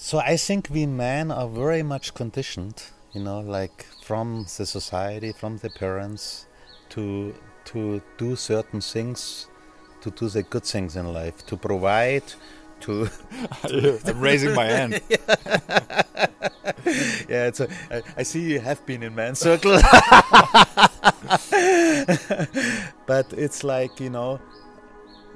So I think we men are very much conditioned, you know, like from the society, from the parents, to to do certain things, to do the good things in life, to provide, to. I'm raising my hand. yeah, it's a, I, I see you have been in man circle, but it's like you know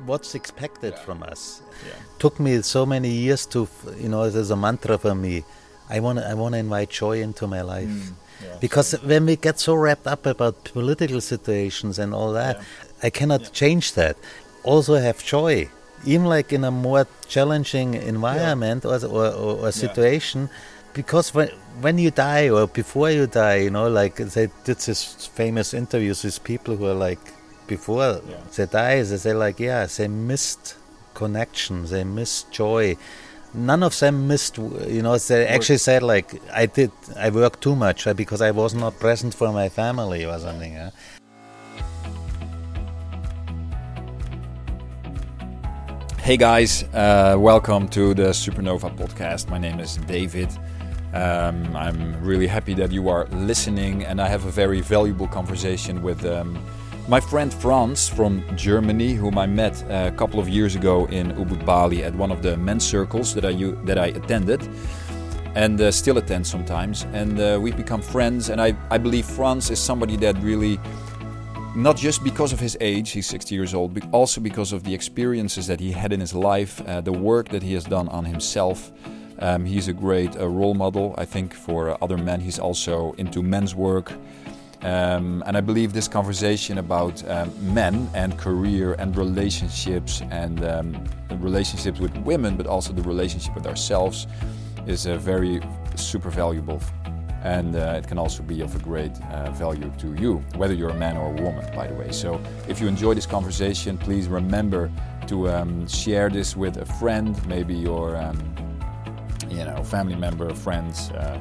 what's expected from us. Yeah. Took me so many years to, you know, there's a mantra for me. I want to, I want to invite joy into my life. Mm, yeah. Because when we get so wrapped up about political situations and all that, Yeah. I cannot Yeah. change that. Also have joy, even like in a more challenging environment or, or, or, or situation. Because when when you die or before you die, you know, like they did this famous interviews with people who are like before Yeah. they die, they say like, yeah, they missed connection, they missed joy. None of them missed, you know, they actually said like, I did, I worked too much uh, because I was not present for my family or something. Yeah? Hey guys, uh, welcome to the Supernova podcast. My name is David. Um, I'm really happy that you are listening, and I have a very valuable conversation with um, my friend Franz from Germany, whom I met a couple of years ago in Ubud, Bali, at one of the men's circles that I that I attended, and uh, still attend sometimes. And uh, we've become friends, and I, I believe Franz is somebody that really not just because of his age, he's 60 years old, but also because of the experiences that he had in his life, uh, the work that he has done on himself. Um, he's a great uh, role model, I think, for other men. He's also into men's work. Um, and I believe this conversation about um, men and career and relationships and um, relationships with women, but also the relationship with ourselves, is uh, very super valuable and uh, it can also be of a great uh, value to you, whether you're a man or a woman, by the way. So, if you enjoy this conversation, please remember to um, share this with a friend, maybe your, um, you know, family member, friends, uh,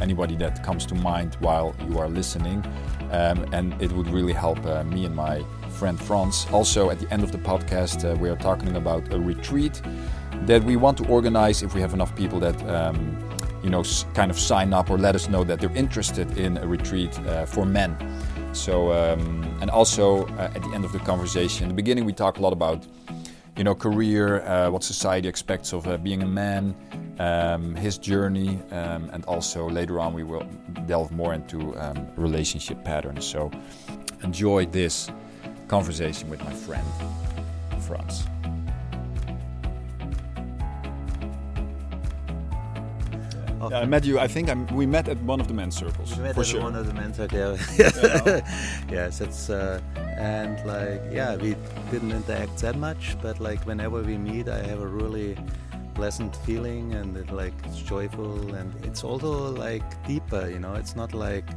anybody that comes to mind while you are listening, um, and it would really help uh, me and my friend Franz. Also, at the end of the podcast, uh, we are talking about a retreat that we want to organize if we have enough people that um, you know kind of sign up or let us know that they're interested in a retreat uh, for men so um, and also uh, at the end of the conversation in the beginning we talk a lot about you know career uh, what society expects of uh, being a man um, his journey um, and also later on we will delve more into um, relationship patterns so enjoy this conversation with my friend franz Yeah, I met you. I think I'm, we met at one of the men's circles. We met for at sure. one of the men's circle. yes, it's uh, and like yeah, we didn't interact that much, but like whenever we meet, I have a really pleasant feeling and it like it's joyful and it's also like deeper. You know, it's not like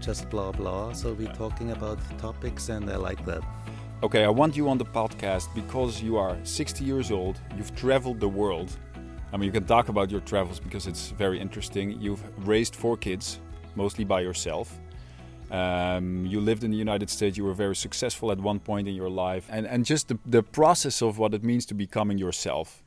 just blah blah. So we're talking about topics, and I like that. Okay, I want you on the podcast because you are 60 years old. You've traveled the world. I mean, you can talk about your travels because it's very interesting. You've raised four kids, mostly by yourself. Um, you lived in the United States. You were very successful at one point in your life, and and just the, the process of what it means to becoming yourself,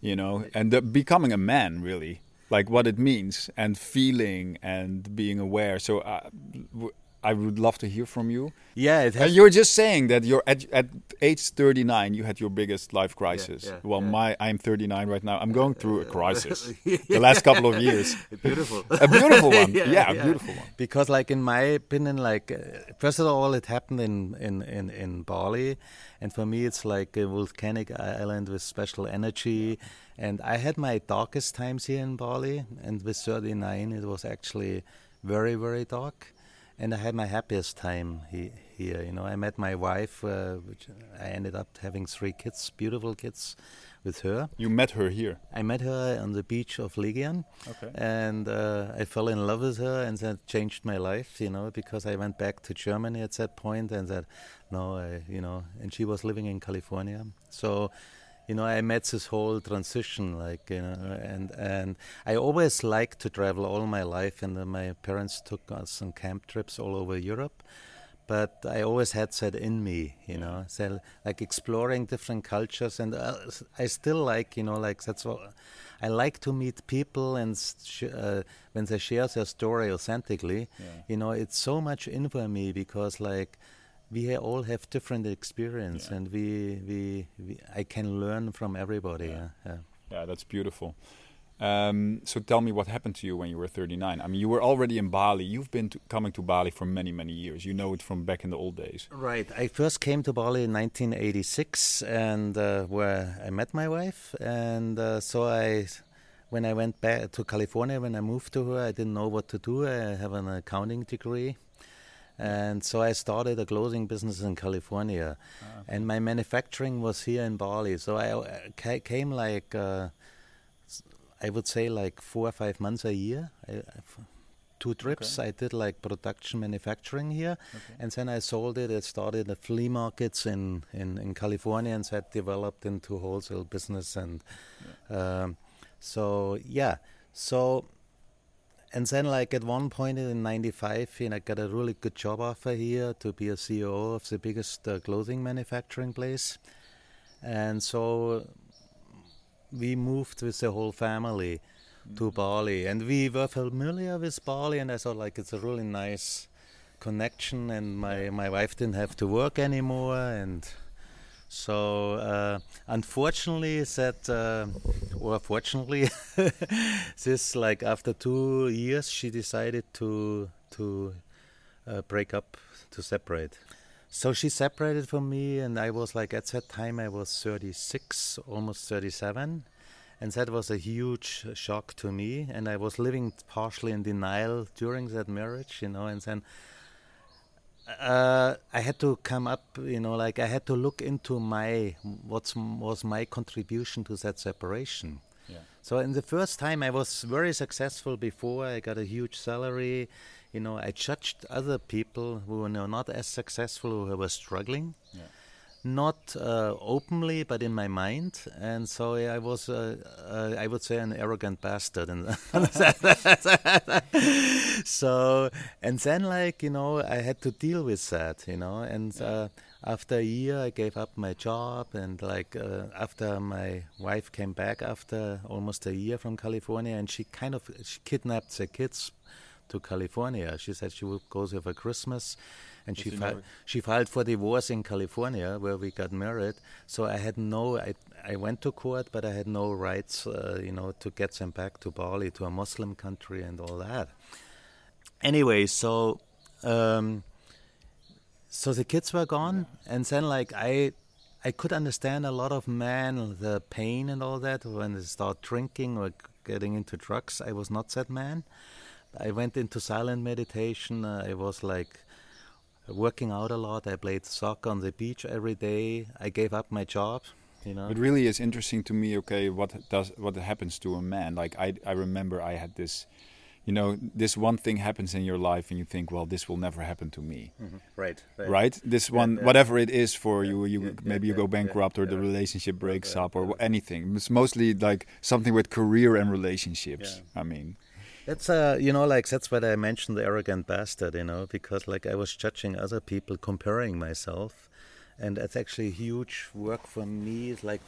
you know, and the, becoming a man, really, like what it means, and feeling and being aware. So, I, w- I would love to hear from you. Yeah, it And you were just saying that you're at, at age 39, you had your biggest life crisis. yeah, well, yeah. my I'm 39 right now. I'm going through a crisis the last couple of years. Beautiful. A beautiful one. yeah, a beautiful one. because like in my opinion like uh, first of all it happened in, in, in, in bali and for me it's like a volcanic island with special energy and i had my darkest times here in bali and with 39 it was actually very very dark and i had my happiest time he, here you know i met my wife uh, which i ended up having three kids beautiful kids with her You met her here. I met her on the beach of Legian, Okay. and uh, I fell in love with her, and that changed my life, you know, because I went back to Germany at that point, and that, no, I, you know, and she was living in California, so, you know, I met this whole transition, like, you know, and and I always liked to travel all my life, and my parents took us on camp trips all over Europe. but I always had that in me, you know, so like exploring different cultures, and uh, I still like, you know, like that's what I like to meet people and uh, when they share their story authentically, yeah. you know, it's so much in for me because like we all have different experience, yeah. and we, we, we I can learn from everybody. Yeah, yeah. yeah that's beautiful. Um, so tell me what happened to you when you were 39. I mean, you were already in Bali. You've been to, coming to Bali for many, many years. You know it from back in the old days. Right. I first came to Bali in 1986, and uh, where I met my wife. And uh, so I, when I went back to California, when I moved to her, I didn't know what to do. I have an accounting degree. And so I started a clothing business in California, ah, and my manufacturing was here in Bali. So I uh, came like uh, I would say like four or five months a year. I, two trips. Okay. I did like production manufacturing here, okay. and then I sold it. I started the flea markets in, in, in California, and that developed into wholesale business. And yeah. Um, so yeah, so and then like at one point in '95, you know, I got a really good job offer here to be a CEO of the biggest uh, clothing manufacturing place, and so we moved with the whole family mm. to Bali, and we were familiar with Bali, and I thought like it's a really nice connection, and my my wife didn't have to work anymore, and so uh, unfortunately, that uh, or fortunately, this like after two years, she decided to to uh, break up, to separate. So she separated from me, and I was like, at that time, I was 36, almost 37. And that was a huge shock to me. And I was living partially in denial during that marriage, you know. And then uh, I had to come up, you know, like I had to look into my, what was my contribution to that separation. Yeah. So in the first time, I was very successful before. I got a huge salary you know, I judged other people who were not as successful, who were struggling. Yeah. Not uh, openly, but in my mind, and so I was, uh, uh, I would say, an arrogant bastard. And so, and then, like you know, I had to deal with that, you know. And yeah. Uh, after a year, I gave up my job, and like uh, after my wife came back after almost a year from California, and she kind of she kidnapped the kids to California. She said she would go there for Christmas, and she fi- she filed for divorce in California, where we got married. So I had no, I I went to court, but I had no rights, uh, you know, to get them back to Bali, to a Muslim country, and all that. Anyway, so. Um, so the kids were gone, and then like I I could understand a lot of men, the pain and all that when they start drinking or getting into drugs. I was not that man. I went into silent meditation. Uh, I was like working out a lot. I played soccer on the beach every day. I gave up my job. You know. It really is interesting to me. Okay, what does what happens to a man? Like I, I remember I had this you know this one thing happens in your life and you think well this will never happen to me mm -hmm. right, right, right this one yeah. whatever it is for you you yeah, maybe you go bankrupt or the relationship breaks up or anything it's mostly like something with career and relationships i mean that's uh, you know, like that's what I mentioned the arrogant bastard, you know, because like I was judging other people, comparing myself, and that's actually huge work for me. Is like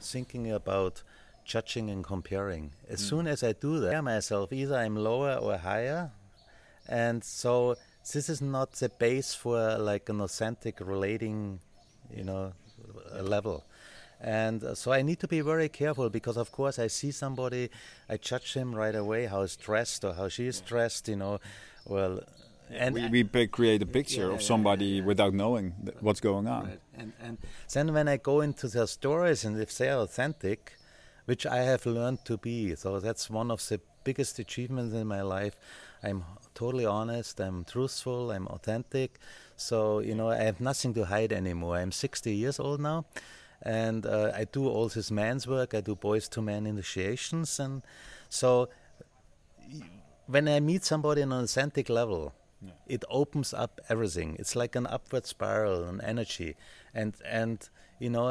thinking about judging and comparing. As mm. soon as I do that, I myself either I'm lower or higher, and so this is not the base for like an authentic relating, you know, level. And uh, so I need to be very careful because, of course, I see somebody, I judge him right away how he's dressed or how she is dressed, you know. Well, and we, we create a picture yeah, of somebody yeah, yeah, without knowing what's going on. Right. And, and then when I go into their stories and if they're authentic, which I have learned to be, so that's one of the biggest achievements in my life. I'm totally honest, I'm truthful, I'm authentic. So, you know, I have nothing to hide anymore. I'm 60 years old now and uh, I do all this man's work. I do boys to men initiations, and so when I meet somebody on an authentic level, yeah. it opens up everything. It's like an upward spiral, an energy, and and you know,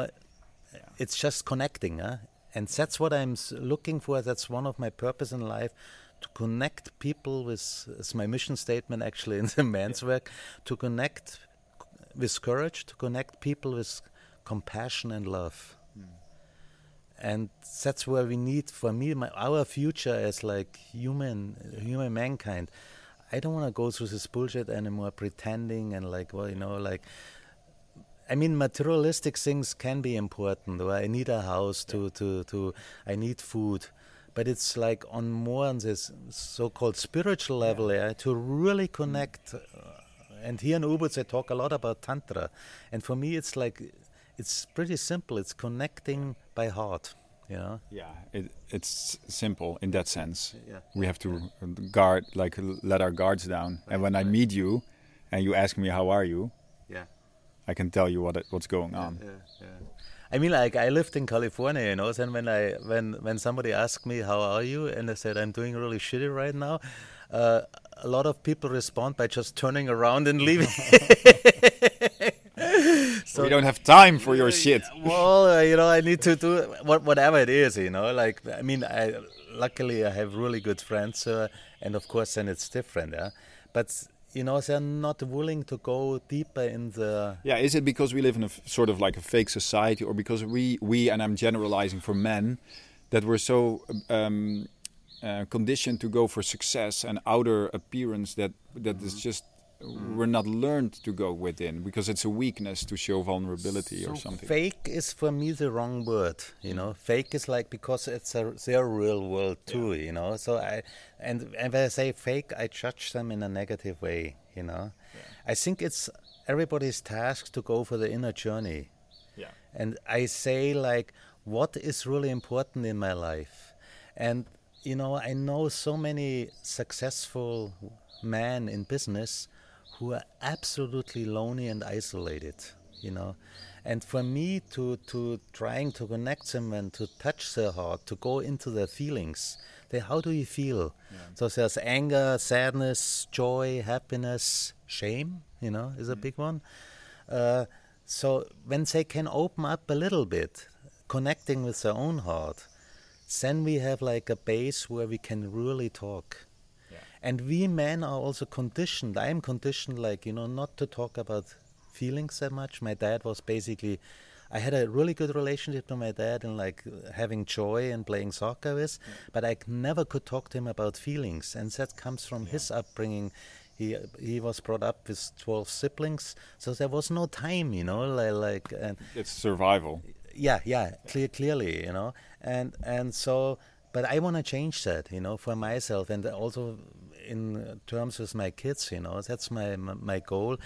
yeah. it's just connecting, huh? and that's what I'm looking for. That's one of my purpose in life. To connect people with, it's my mission statement actually in the men's yeah. work, to connect with courage to connect people with compassion and love. And that's where we need, for me, my, our future as like human, human mankind. I don't want to go through this bullshit anymore, pretending and like, well, you know, like. I mean, materialistic things can be important. I need a house to, to, to I need food, but it's like on more on this so-called spiritual level, yeah, to really connect. Uh, and here in Ubud, they talk a lot about tantra, and for me, it's like it's pretty simple. It's connecting by heart. You know? Yeah, it, it's simple in that sense. Yeah. We have to guard, like, let our guards down. and when I meet you, and you ask me how are you, yeah, I can tell you what it, what's going on. Yeah, yeah. I mean, like I lived in California, you know. and when I when when somebody asked me how are you, and I said I'm doing really shitty right now, uh, a lot of people respond by just turning around and leaving. so we don't have time for your shit. Well, uh, you know, I need to do what, whatever it is. You know, like I mean, I luckily I have really good friends, uh, and of course, then it's different. Yeah, but you know they're not willing to go deeper in the yeah is it because we live in a sort of like a fake society or because we we and i'm generalizing for men that we're so um, uh, conditioned to go for success and outer appearance that that mm. is just mm. we're not learned to go within because it's a weakness to show vulnerability so or something. Fake is for me the wrong word. You know, fake is like because it's a, their real world too. Yeah. You know, so I and and when I say fake, I judge them in a negative way. You know, yeah. I think it's everybody's task to go for the inner journey. Yeah. And I say like, what is really important in my life, and you know, I know so many successful men in business who are absolutely lonely and isolated, you know. And for me to, to trying to connect them and to touch their heart, to go into their feelings, they, how do you feel? Yeah. So there's anger, sadness, joy, happiness, shame, you know, is a mm. big one. Uh, so when they can open up a little bit, connecting with their own heart, then we have like a base where we can really talk. And we men are also conditioned. I am conditioned, like, you know, not to talk about feelings that much. My dad was basically, I had a really good relationship to my dad and like having joy and playing soccer with, yeah. but I never could talk to him about feelings. And that comes from yeah. his upbringing. He, he was brought up with 12 siblings, so there was no time, you know, like, like and it's survival yeah, yeah, clear, clearly, you know, and and so, but I want to change that, you know, for myself, and also in terms with my kids, you know, that's my my goal.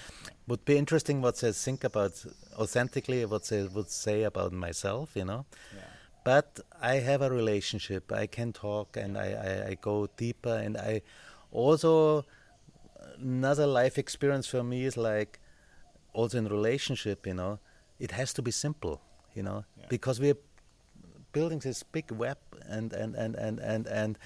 Would be interesting what they think about authentically, what they would say about myself, you know. Yeah. But I have a relationship. I can talk, and I, I, I go deeper, and I also another life experience for me is like also in relationship, you know, it has to be simple you know, yeah. because we're building this big web and and and and and and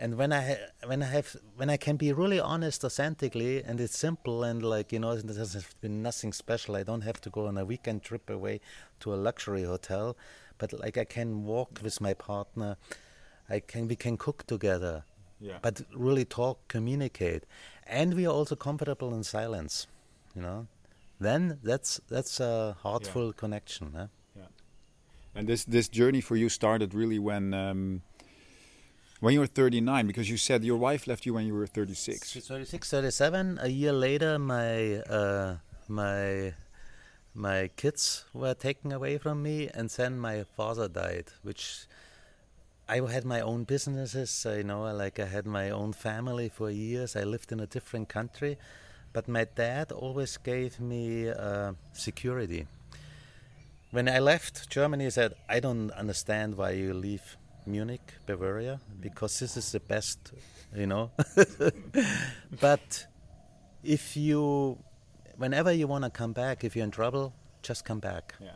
and when I ha- when I have when I can be really honest authentically and it's simple and like you know there's been nothing special I don't have to go on a weekend trip away to a luxury hotel but like I can walk with my partner I can we can cook together yeah. but really talk communicate and we are also comfortable in silence you know then that's that's a heartful yeah. connection huh? And this this journey for you started really when um, when you were 39 because you said your wife left you when you were 36. 36, 37. A year later, my uh, my my kids were taken away from me, and then my father died, which. I had my own businesses, you know, like I had my own family for years. I lived in a different country, but my dad always gave me uh, security when I left Germany, he said, I don't understand why you leave Munich, Bavaria, mm-hmm. because this is the best, you know. but if you, whenever you want to come back, if you're in trouble, just come back. Yeah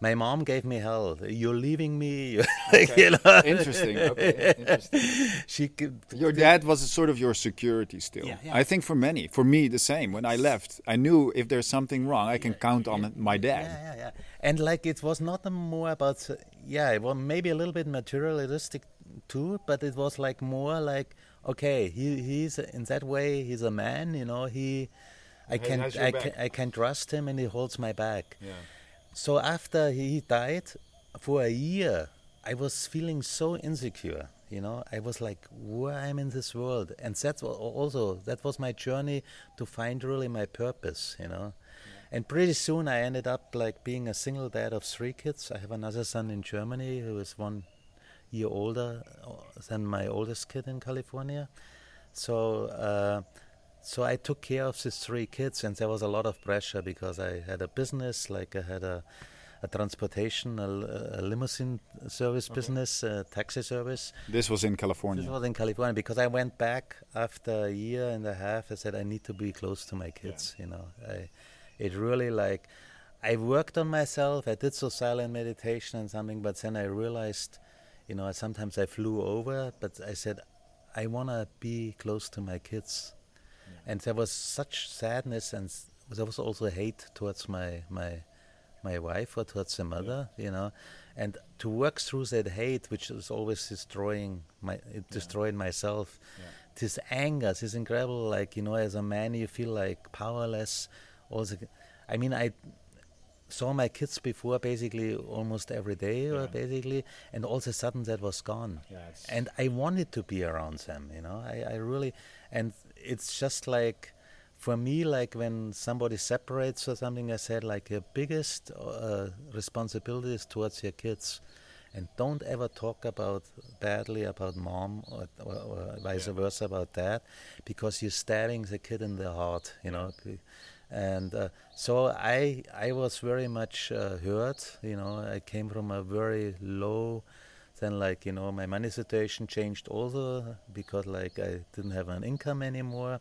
my mom gave me hell. You're leaving me. Okay. you know? Interesting. Okay. Interesting. she could, your dad was sort of your security still. Yeah, yeah. I think for many, for me the same. When I left, I knew if there's something wrong, I can count on my dad. Yeah, yeah, yeah. And like it was not more about, uh, yeah, it was maybe a little bit materialistic too, but it was like more like, okay, he he's in that way he's a man, you know. He I can I can I can trust him and he holds my back. Yeah. So after he died, for a year, I was feeling so insecure. You know, I was like, where I'm in this world, and that's al- also that was my journey to find really my purpose. You know, and pretty soon I ended up like being a single dad of three kids. I have another son in Germany who is one year older uh, than my oldest kid in California. So. Uh, so I took care of these three kids, and there was a lot of pressure because I had a business, like I had a, a transportation, a limousine service business, a taxi service. This was in California. This was in California because I went back after a year and a half. I said I need to be close to my kids. You know, I, it really like I worked on myself. I did so silent meditation and something, but then I realized, you know, sometimes I flew over, but I said I wanna be close to my kids and there was such sadness and there was also hate towards my my my wife or towards the mother you know. And to work through that hate which is always destroying my it destroyed myself this anger this incredible like you know as a man you feel like powerless also i mean i saw my kids before basically almost every day or basically and all of a sudden that was gone. Yeah, and I wanted to be around them, you know. I, I really, and it's just like, for me, like when somebody separates or something, I said like your biggest uh, responsibility is towards your kids, and don't ever talk about badly about mom or, or, or vice Yeah. versa about dad, because you're stabbing the kid in the heart, you know. And uh, so I, I was very much uh, hurt, you know. I came from a very low then like you know my money situation changed also because like i didn't have an income anymore.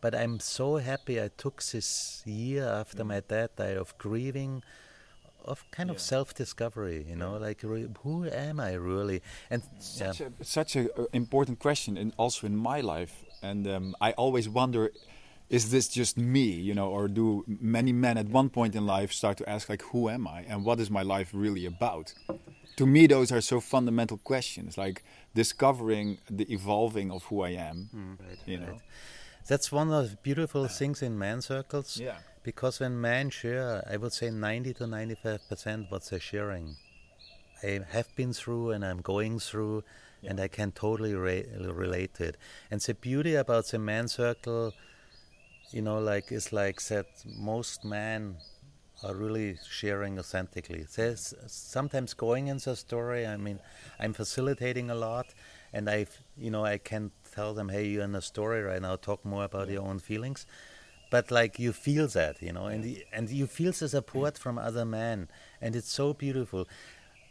But i'm so happy i took this year after my dad died of grieving of kind of self-discovery you know like re- who am i really? And yeah, Such a, such a uh, important question, and also in my life. And um, I always wonder, is this just me, you know, or do many men at one point in life start to ask like, who am I, and what is my life really about? To me, those are so fundamental questions, like discovering the evolving of who I am. Mm-hmm. right, you know. that's one of the beautiful things in man circles Yeah. because when men share i would say 90 to 95 percent what they're sharing I have been through and I'm going through, and I can totally re- relate to it. And the beauty about the man circle, you know, like is like that most men are really sharing authentically. There's sometimes going in the story. I mean, I'm facilitating a lot, and I, you know, I can tell them, hey, you're in a story right now. Talk more about your own feelings. But like you feel that, you know, and the, and you feel the support from other men, and it's so beautiful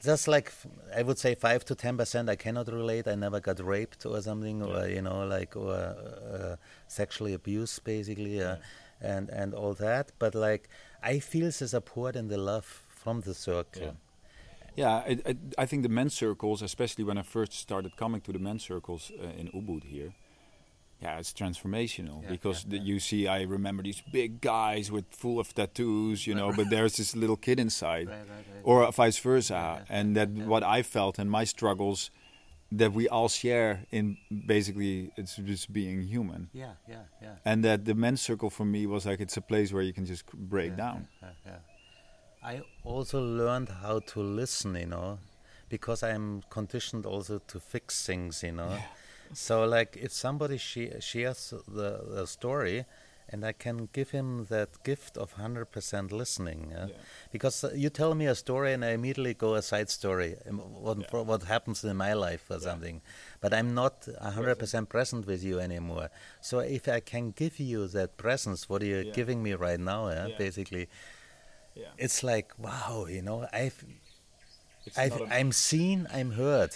just like I would say five to ten percent, I cannot relate. I never got raped or something, or you know, like or uh, sexually abused, basically, uh, and and all that. But like I feel the support and the love from the circle. Yeah, I, I, I think the men's circles, especially when I first started coming to the men's circles uh, in Ubud here, yeah, it's transformational Yeah, because yeah, the, yeah. you see, I remember these big guys with full of tattoos, you know, but there's this little kid inside, Right, right, right. or vice versa, Yeah, yeah, and that yeah. what I felt and my struggles that we all share in basically it's just being human, Yeah, yeah, yeah. and that the men's circle for me was like it's a place where you can just break yeah, down. Yeah, yeah. I also learned how to listen, you know, because I'm conditioned also to fix things, you know. So, like, if somebody she- shares the, the story, and I can give him that gift of 100% listening. yeah? Yeah. Because uh, you tell me a story, and I immediately go a side story, um, what, Yeah. what happens in my life or something. But I'm not 100% present with you anymore. So, if I can give you that presence, what you're Yeah. giving me right now, basically, Yeah, it's like wow you know i've, It's I've i'm seen i'm heard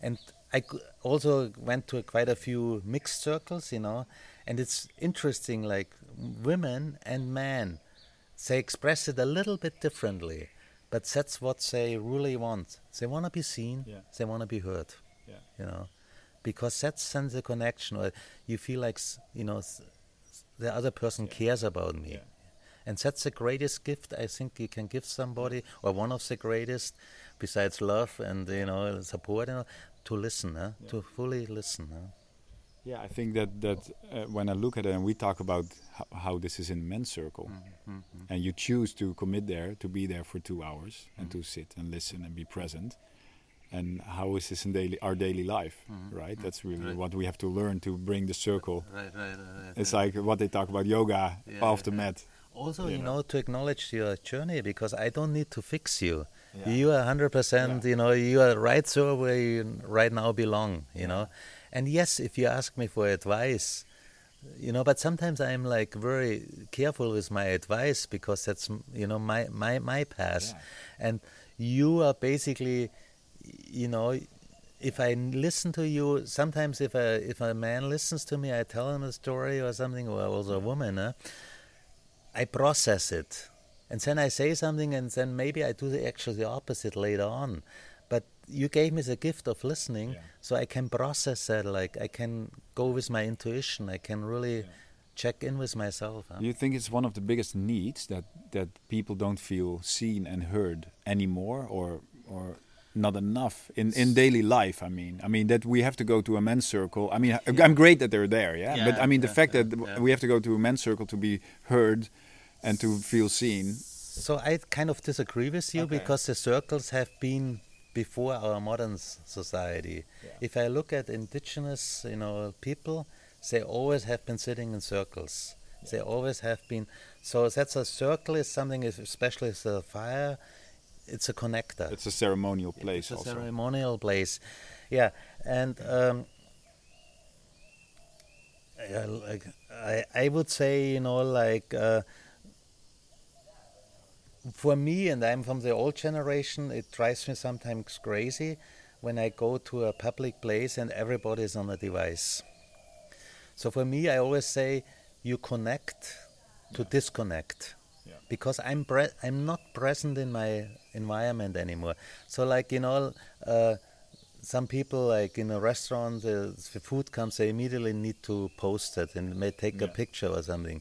and I also went to quite a few mixed circles you know and it's interesting like women and men they express it a little bit differently but that's what they really want they want to be seen Yeah. they want to be heard Yeah. you know because that sends a connection or you feel like you know the other person Yeah. cares about me Yeah. and that's the greatest gift I think you can give somebody, or one of the greatest, besides love and you know support, you know, to listen, to fully listen. Huh? Yeah, I think that that uh, when I look at it and we talk about how, how this is in men's circle, Mm-hmm. mm-hmm. and you choose to commit there, to be there for two hours and to sit and listen and be present, and how is this in daily our daily life, right? That's really Right. what we have to learn to bring the circle. Right, right, right. It's like what they talk about yoga Yeah, off the yeah. mat. also, you you know. know, to acknowledge your journey because I don't need to fix you. Yeah. You are 100%, Yeah. you know, you are right so where you right now belong, you know. And yes, if you ask me for advice, you know, but sometimes I'm like very careful with my advice because that's, you know, my, my, my path. And you are basically, you know, if I listen to you, sometimes if a if a man listens to me, I tell him a story or something, or also a woman, huh? I process it, and then I say something, and then maybe I do the actually the opposite later on. You gave me the gift of listening, Yeah. so I can process that. Like I can go with my intuition. I can really check in with myself. huh? You think it's one of the biggest needs that that people don't feel seen and heard anymore, or or not enough in in daily life? I mean, I mean that we have to go to a men's circle. I mean, I- I'm great that they're there, yeah. but I mean, the fact yeah, that yeah. we have to go to a men's circle to be heard and to feel seen. So I kind of disagree with you Okay. because the circles have been before our modern s- society. If I look at indigenous, you know, people, they always have been sitting in circles. They always have been. So that's a circle is something, is- especially as a fire. It's a connector. It's a ceremonial place, It's a also. ceremonial place. Yeah, and um, yeah, like I, I would say, you know, like uh, for me, and I'm from the old generation, it drives me sometimes crazy when I go to a public place and everybody's on a device. So for me, I always say you connect to disconnect Yeah. because I'm I'm not present in my environment anymore. So like you know, uh, some people like in a restaurant, uh, the food comes, they immediately need to post it and may take a picture or something.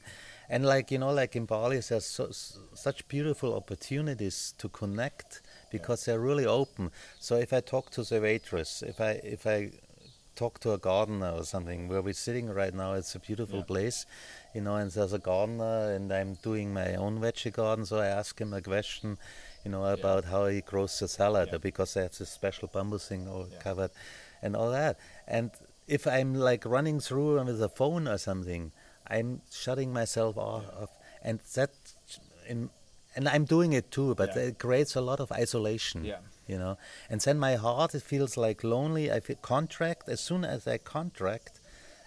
And like you know, like in Bali, there's so, such beautiful opportunities to connect because they're really open. So if I talk to the waitress, if I if I talk to a gardener or something where we're sitting right now, it's a beautiful Yeah. place, you know, and there's a gardener and I'm doing my own veggie garden, so I ask him a question, you know, about how he grows the salad Yeah. because they have this special bamboo thing all Yeah. covered and all that. And if I'm like running through with a phone or something, I'm shutting myself off, off and that in and I'm doing it too, but Yeah. it creates a lot of isolation Yeah. you know and then my heart it feels like lonely i feel contract as soon as i contract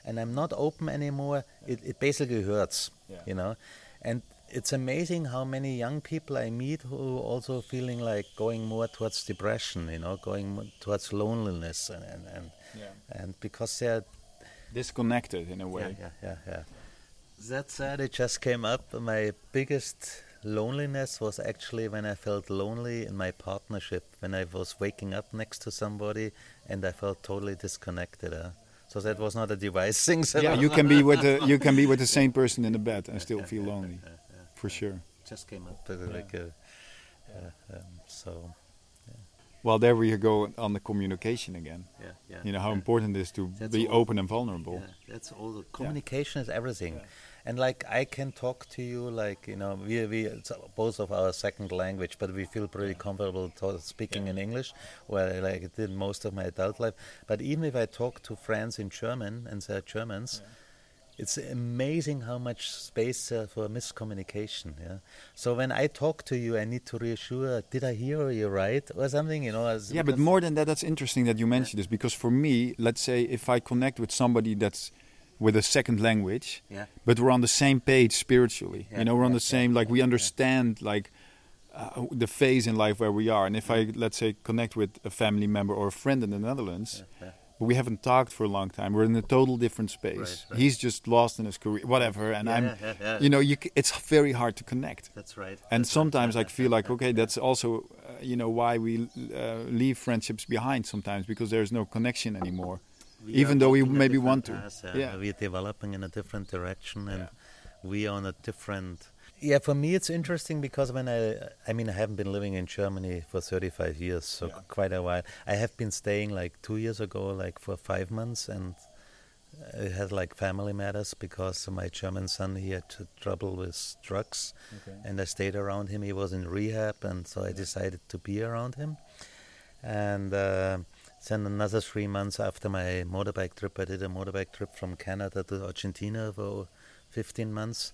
and i'm not open anymore it, it basically hurts Yeah. you know and it's amazing how many young people i meet who also feeling like going more towards depression you know going more towards loneliness and and, and, Yeah. and because they're Disconnected in a way. yeah, yeah, yeah, yeah. That said, it just came up. My biggest loneliness was actually when I felt lonely in my partnership, when I was waking up next to somebody and I felt totally disconnected. Uh. So that was not a device thing. so Yeah, you can be with the you can be with the same person in the bed and still feel lonely, for sure. just came up. uh, Like, uh, uh, um, so, Well, there we go on the communication again. yeah, yeah. You know how yeah. important it is to That's be all. open and vulnerable. Yeah, that's all. The communication is everything, Yeah. And like I can talk to you, like you know, we we it's both of our second language, but we feel pretty comfortable to, speaking in English, where I like did most of my adult life. But even if I talk to friends in German and they're Germans. It's amazing how much space uh, for miscommunication. Yeah. So when I talk to you, I need to reassure: Did I hear you right, or something? You know. As, Yeah, but more than that, that's interesting that you mentioned this because for me, let's say if I connect with somebody that's with a second language, Yeah. but we're on the same page spiritually. Yeah, You know, we're on yeah, the same like we understand like uh, the phase in life where we are. And if I let's say connect with a family member or a friend in the Netherlands, but we haven't talked for a long time. We're in a total different space. Right, right. He's just lost in his career, whatever, and I'm, you know, you c- it's very hard to connect. That's right. And That's sometimes I feel like okay, that's also uh, you know why we uh, leave friendships behind sometimes because there's no connection anymore. We Even though we maybe want to. path, uh, Yeah. We're developing in a different direction and Yeah. we are on a different. Yeah, for me it's interesting because when I, I mean, I haven't been living in Germany for 35 years, so Yeah. quite a while. I have been staying like two years ago, like for five months, and I had like family matters because my German son he had trouble with drugs, okay. and I stayed around him. He was in rehab, and so I decided to be around him. And uh, then another three months after my motorbike trip, I did a motorbike trip from Canada to Argentina for 15 months,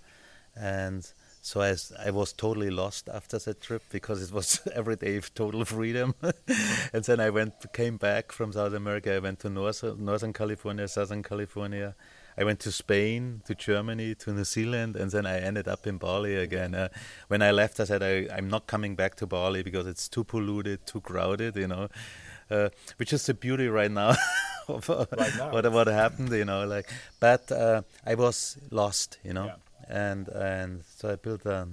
and so I, I was totally lost after that trip because it was every day total freedom. and then I went came back from South America. I went to North, Northern California, Southern California. I went to Spain, to Germany, to New Zealand, and then I ended up in Bali again. Uh, when I left, I said I, I'm not coming back to Bali because it's too polluted, too crowded, you know. Uh, which is the beauty right now of uh, right now. what what happened, you know. Like, but uh, I was lost, you know. Yeah and and so I built a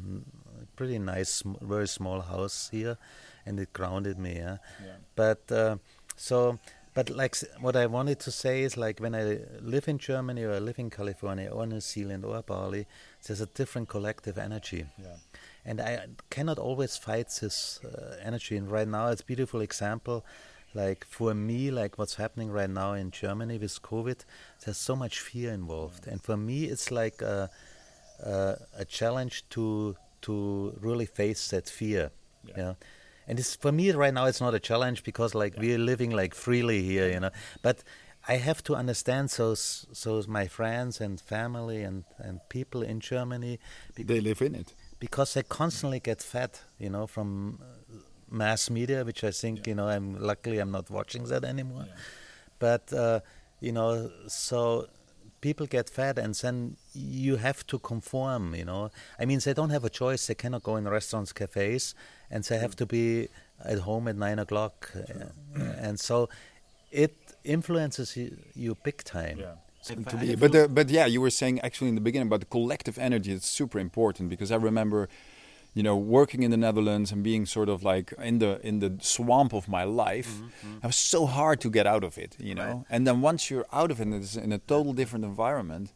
pretty nice, very small house here, and it grounded me. Yeah? yeah. But uh, so, but like what I wanted to say is like when I live in Germany or I live in California or New Zealand or Bali, there's a different collective energy. Yeah. And I cannot always fight this uh, energy. And right now, it's a beautiful example like for me like what's happening right now in germany with covid there's so much fear involved and for me it's like uh, uh, a challenge to to really face that fear. Yeah. Know? And it's for me right now it's not a challenge because like yeah. we're living like freely here, you know. But I have to understand so so my friends and family and, and people in Germany they live in it because they constantly get fed, you know, from mass media, which I think yeah. you know I'm luckily I'm not watching that anymore. But uh, you know, so people get fat and then you have to conform you know i mean they don't have a choice they cannot go in restaurants cafes and they have to be at home at nine o'clock uh, and so it influences you, you big time yeah. but uh, but yeah, you were saying actually in the beginning about the collective energy. It's super important because I remember you know, working in the Netherlands and being sort of like in the in the swamp of my life, mm -hmm. it was so hard to get out of it, you know. Right. And then once you're out of it, it's in a total different environment.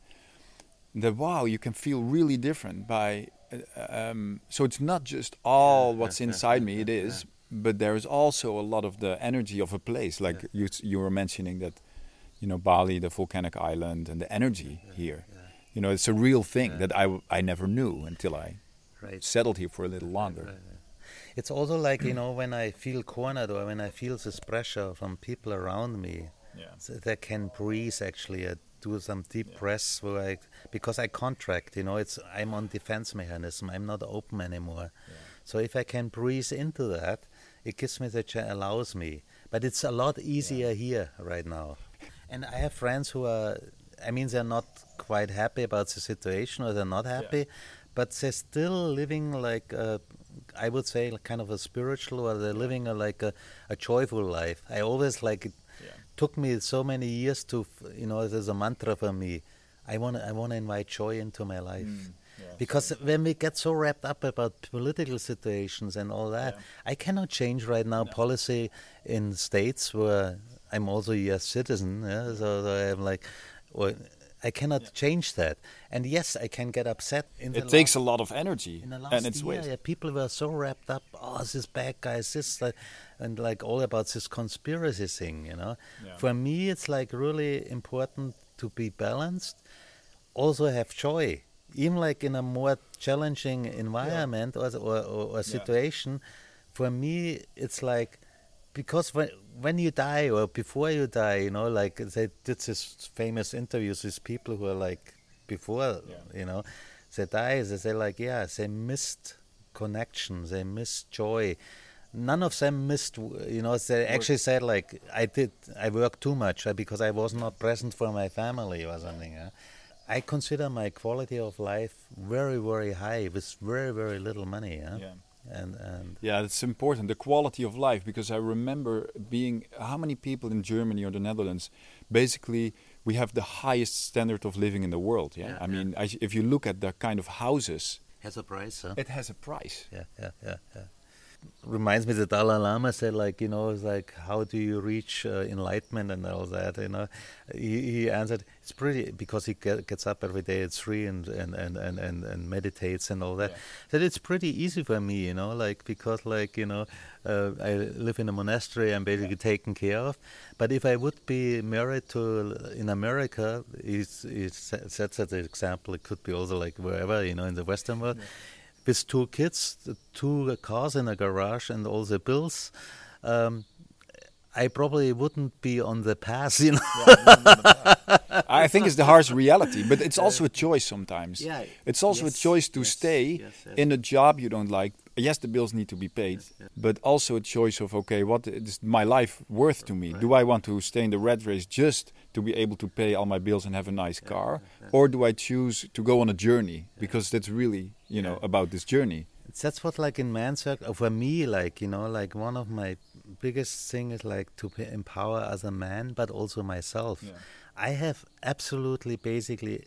That wow, you can feel really different by. Uh, um, so it's not just all yeah, what's yeah, inside yeah, me; it is, but there is also a lot of the energy of a place. Like you, you were mentioning that, you know, Bali, the volcanic island, and the energy here. You know, it's a real thing that I I never knew until I right. settled here for a little longer. Right, right, it's also like you know when I feel cornered or when I feel this pressure from people around me, yeah. so that I can breathe actually. I do some deep yeah. breaths where I because I contract. You know, it's I'm on defense mechanism. I'm not open anymore. Yeah. So if I can breathe into that, it gives me the ch- allows me. But it's a lot easier here right now. And I have friends who are. I mean, they're not quite happy about the situation, or they're not happy, but they're still living like a, I would say kind of a spiritual or they're living a, like a, a joyful life. I always like it yeah. took me so many years to you know there's a mantra for me. I want I want to invite joy into my life. Mm, yeah, because when we get so wrapped up about political situations and all that, yeah. I cannot change right now no. policy in states where I'm also a U.S. citizen. Yeah? So, so I'm like, well, I cannot yeah. change that. And yes, I can get upset. In it takes a lot of energy, in the last and it's year, yeah, people were so wrapped up. Oh, this bad guy, this, uh, and like all about this conspiracy thing. You know, yeah. for me, it's like really important to be balanced. Also, have joy, even like in a more challenging environment or, or, or, or situation. For me, it's like because when when you die or before you die, you know, like they did this famous interviews with people who are like before, yeah. you know, they die. They say like, yeah, they missed connection, they missed joy. None of them missed, you know. They actually said like, I did, I worked too much uh, because I was not present for my family or something. Yeah? I consider my quality of life very, very high with very, very little money. Yeah. yeah and and yeah it's important the quality of life because i remember being how many people in germany or the netherlands basically we have the highest standard of living in the world yeah, yeah i mean I, if you look at the kind of houses has a price huh? it has a price. Yeah yeah yeah yeah reminds me the Dalai Lama said like you know it's like how do you reach uh, enlightenment and all that you know? He, he answered it's pretty because he get, gets up every day at three and and, and, and, and, and meditates and all that. Yeah. that it's pretty easy for me you know like because like you know uh, I live in a monastery I'm basically taken care of. But if I would be married to in America he sets as an example it could be also like wherever you know in the Western world with two kids, the two cars in a garage, and all the bills, um, I probably wouldn't be on the path, you know. I think it's the harsh reality, but it's also a choice sometimes. Yeah, It's also yes, a choice to yes, stay yes. in a job you don't like. Yes, the bills need to be paid, but also a choice of okay, what is my life worth to me? Do I want to stay in the red race just to be able to pay all my bills and have a nice car, or do I choose to go on a journey because that's really you know about this journey? That's what, like in man's work, uh, for me, like you know, like one of my biggest thing is like to p- empower as a man, but also myself. Yeah. I have absolutely, basically,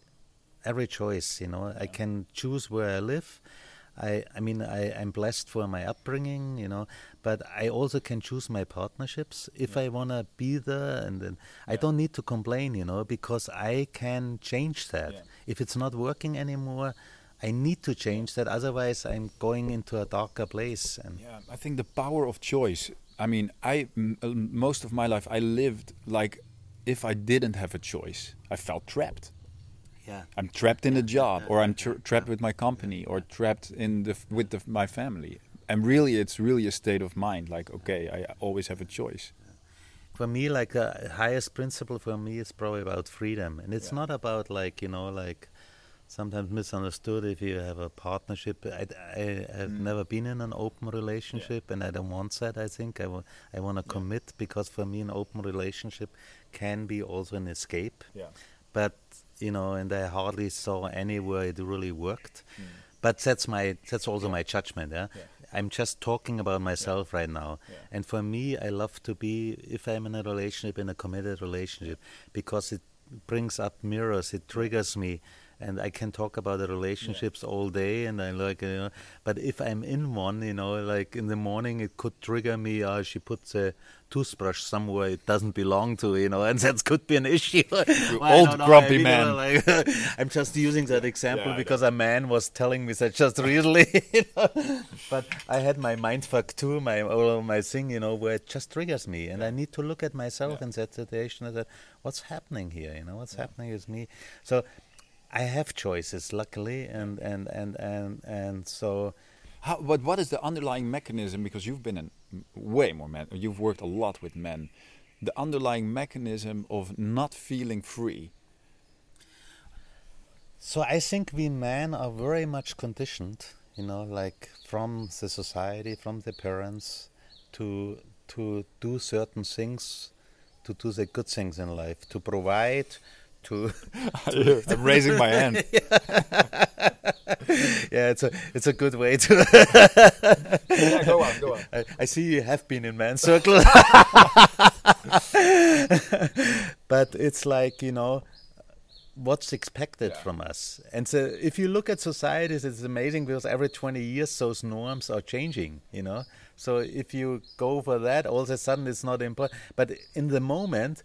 every choice. You know, I can choose where I live. I, I mean, I, I'm blessed for my upbringing, you know, but I also can choose my partnerships if I want to be there. And then I don't need to complain, you know, because I can change that. Yeah. If it's not working anymore, I need to change that. Otherwise, I'm going into a darker place. And Yeah, I think the power of choice. I mean, I m- most of my life I lived like if I didn't have a choice, I felt trapped. Yeah, I'm trapped in a job, or I'm tra- trapped with my company, or trapped in the f- with the, my family. And really, it's really a state of mind. Like, okay, I always have a choice. for me, like the highest principle for me is probably about freedom, and it's Yeah. not about like you know like sometimes misunderstood if you have a partnership. I, I have Mm. never been in an open relationship, and I don't want that. I think I I want to commit because for me, an open relationship can be also an escape. Yeah. But you know, and I hardly saw anywhere it really worked. Mm. But that's my that's also my judgment. Yeah? Yeah. I'm just talking about myself right now. Yeah. And for me, I love to be if I'm in a relationship in a committed relationship because it brings up mirrors. It triggers me. And I can talk about the relationships all day, and I like, you know. But if I'm in one, you know, like in the morning, it could trigger me. Uh, she puts a toothbrush somewhere it doesn't belong to, you know, and that could be an issue. Well, old know, grumpy I mean, man. like, I'm just using that example Yeah, because a man was telling me that just really. you know. But I had my mind mindfuck too, my all my thing, you know, where it just triggers me, and I need to look at myself Yeah. in that situation and that what's happening here, you know, what's happening with me. So I have choices, luckily, and and and and and so. How, but what is the underlying mechanism? Because you've been in way more men. You've worked a lot with men. The underlying mechanism of not feeling free. So I think we men are very much conditioned, you know, like from the society, from the parents, to to do certain things, to do the good things in life, to provide, to I'm raising my hand. yeah, it's a it's a good way to. yeah, go on, go on. I, I see you have been in man circle, but it's like you know what's expected Yeah. from us. And so if you look at societies, it's amazing because every 20 years those norms are changing. You know, so if you go for that, all of a sudden it's not important. But in the moment,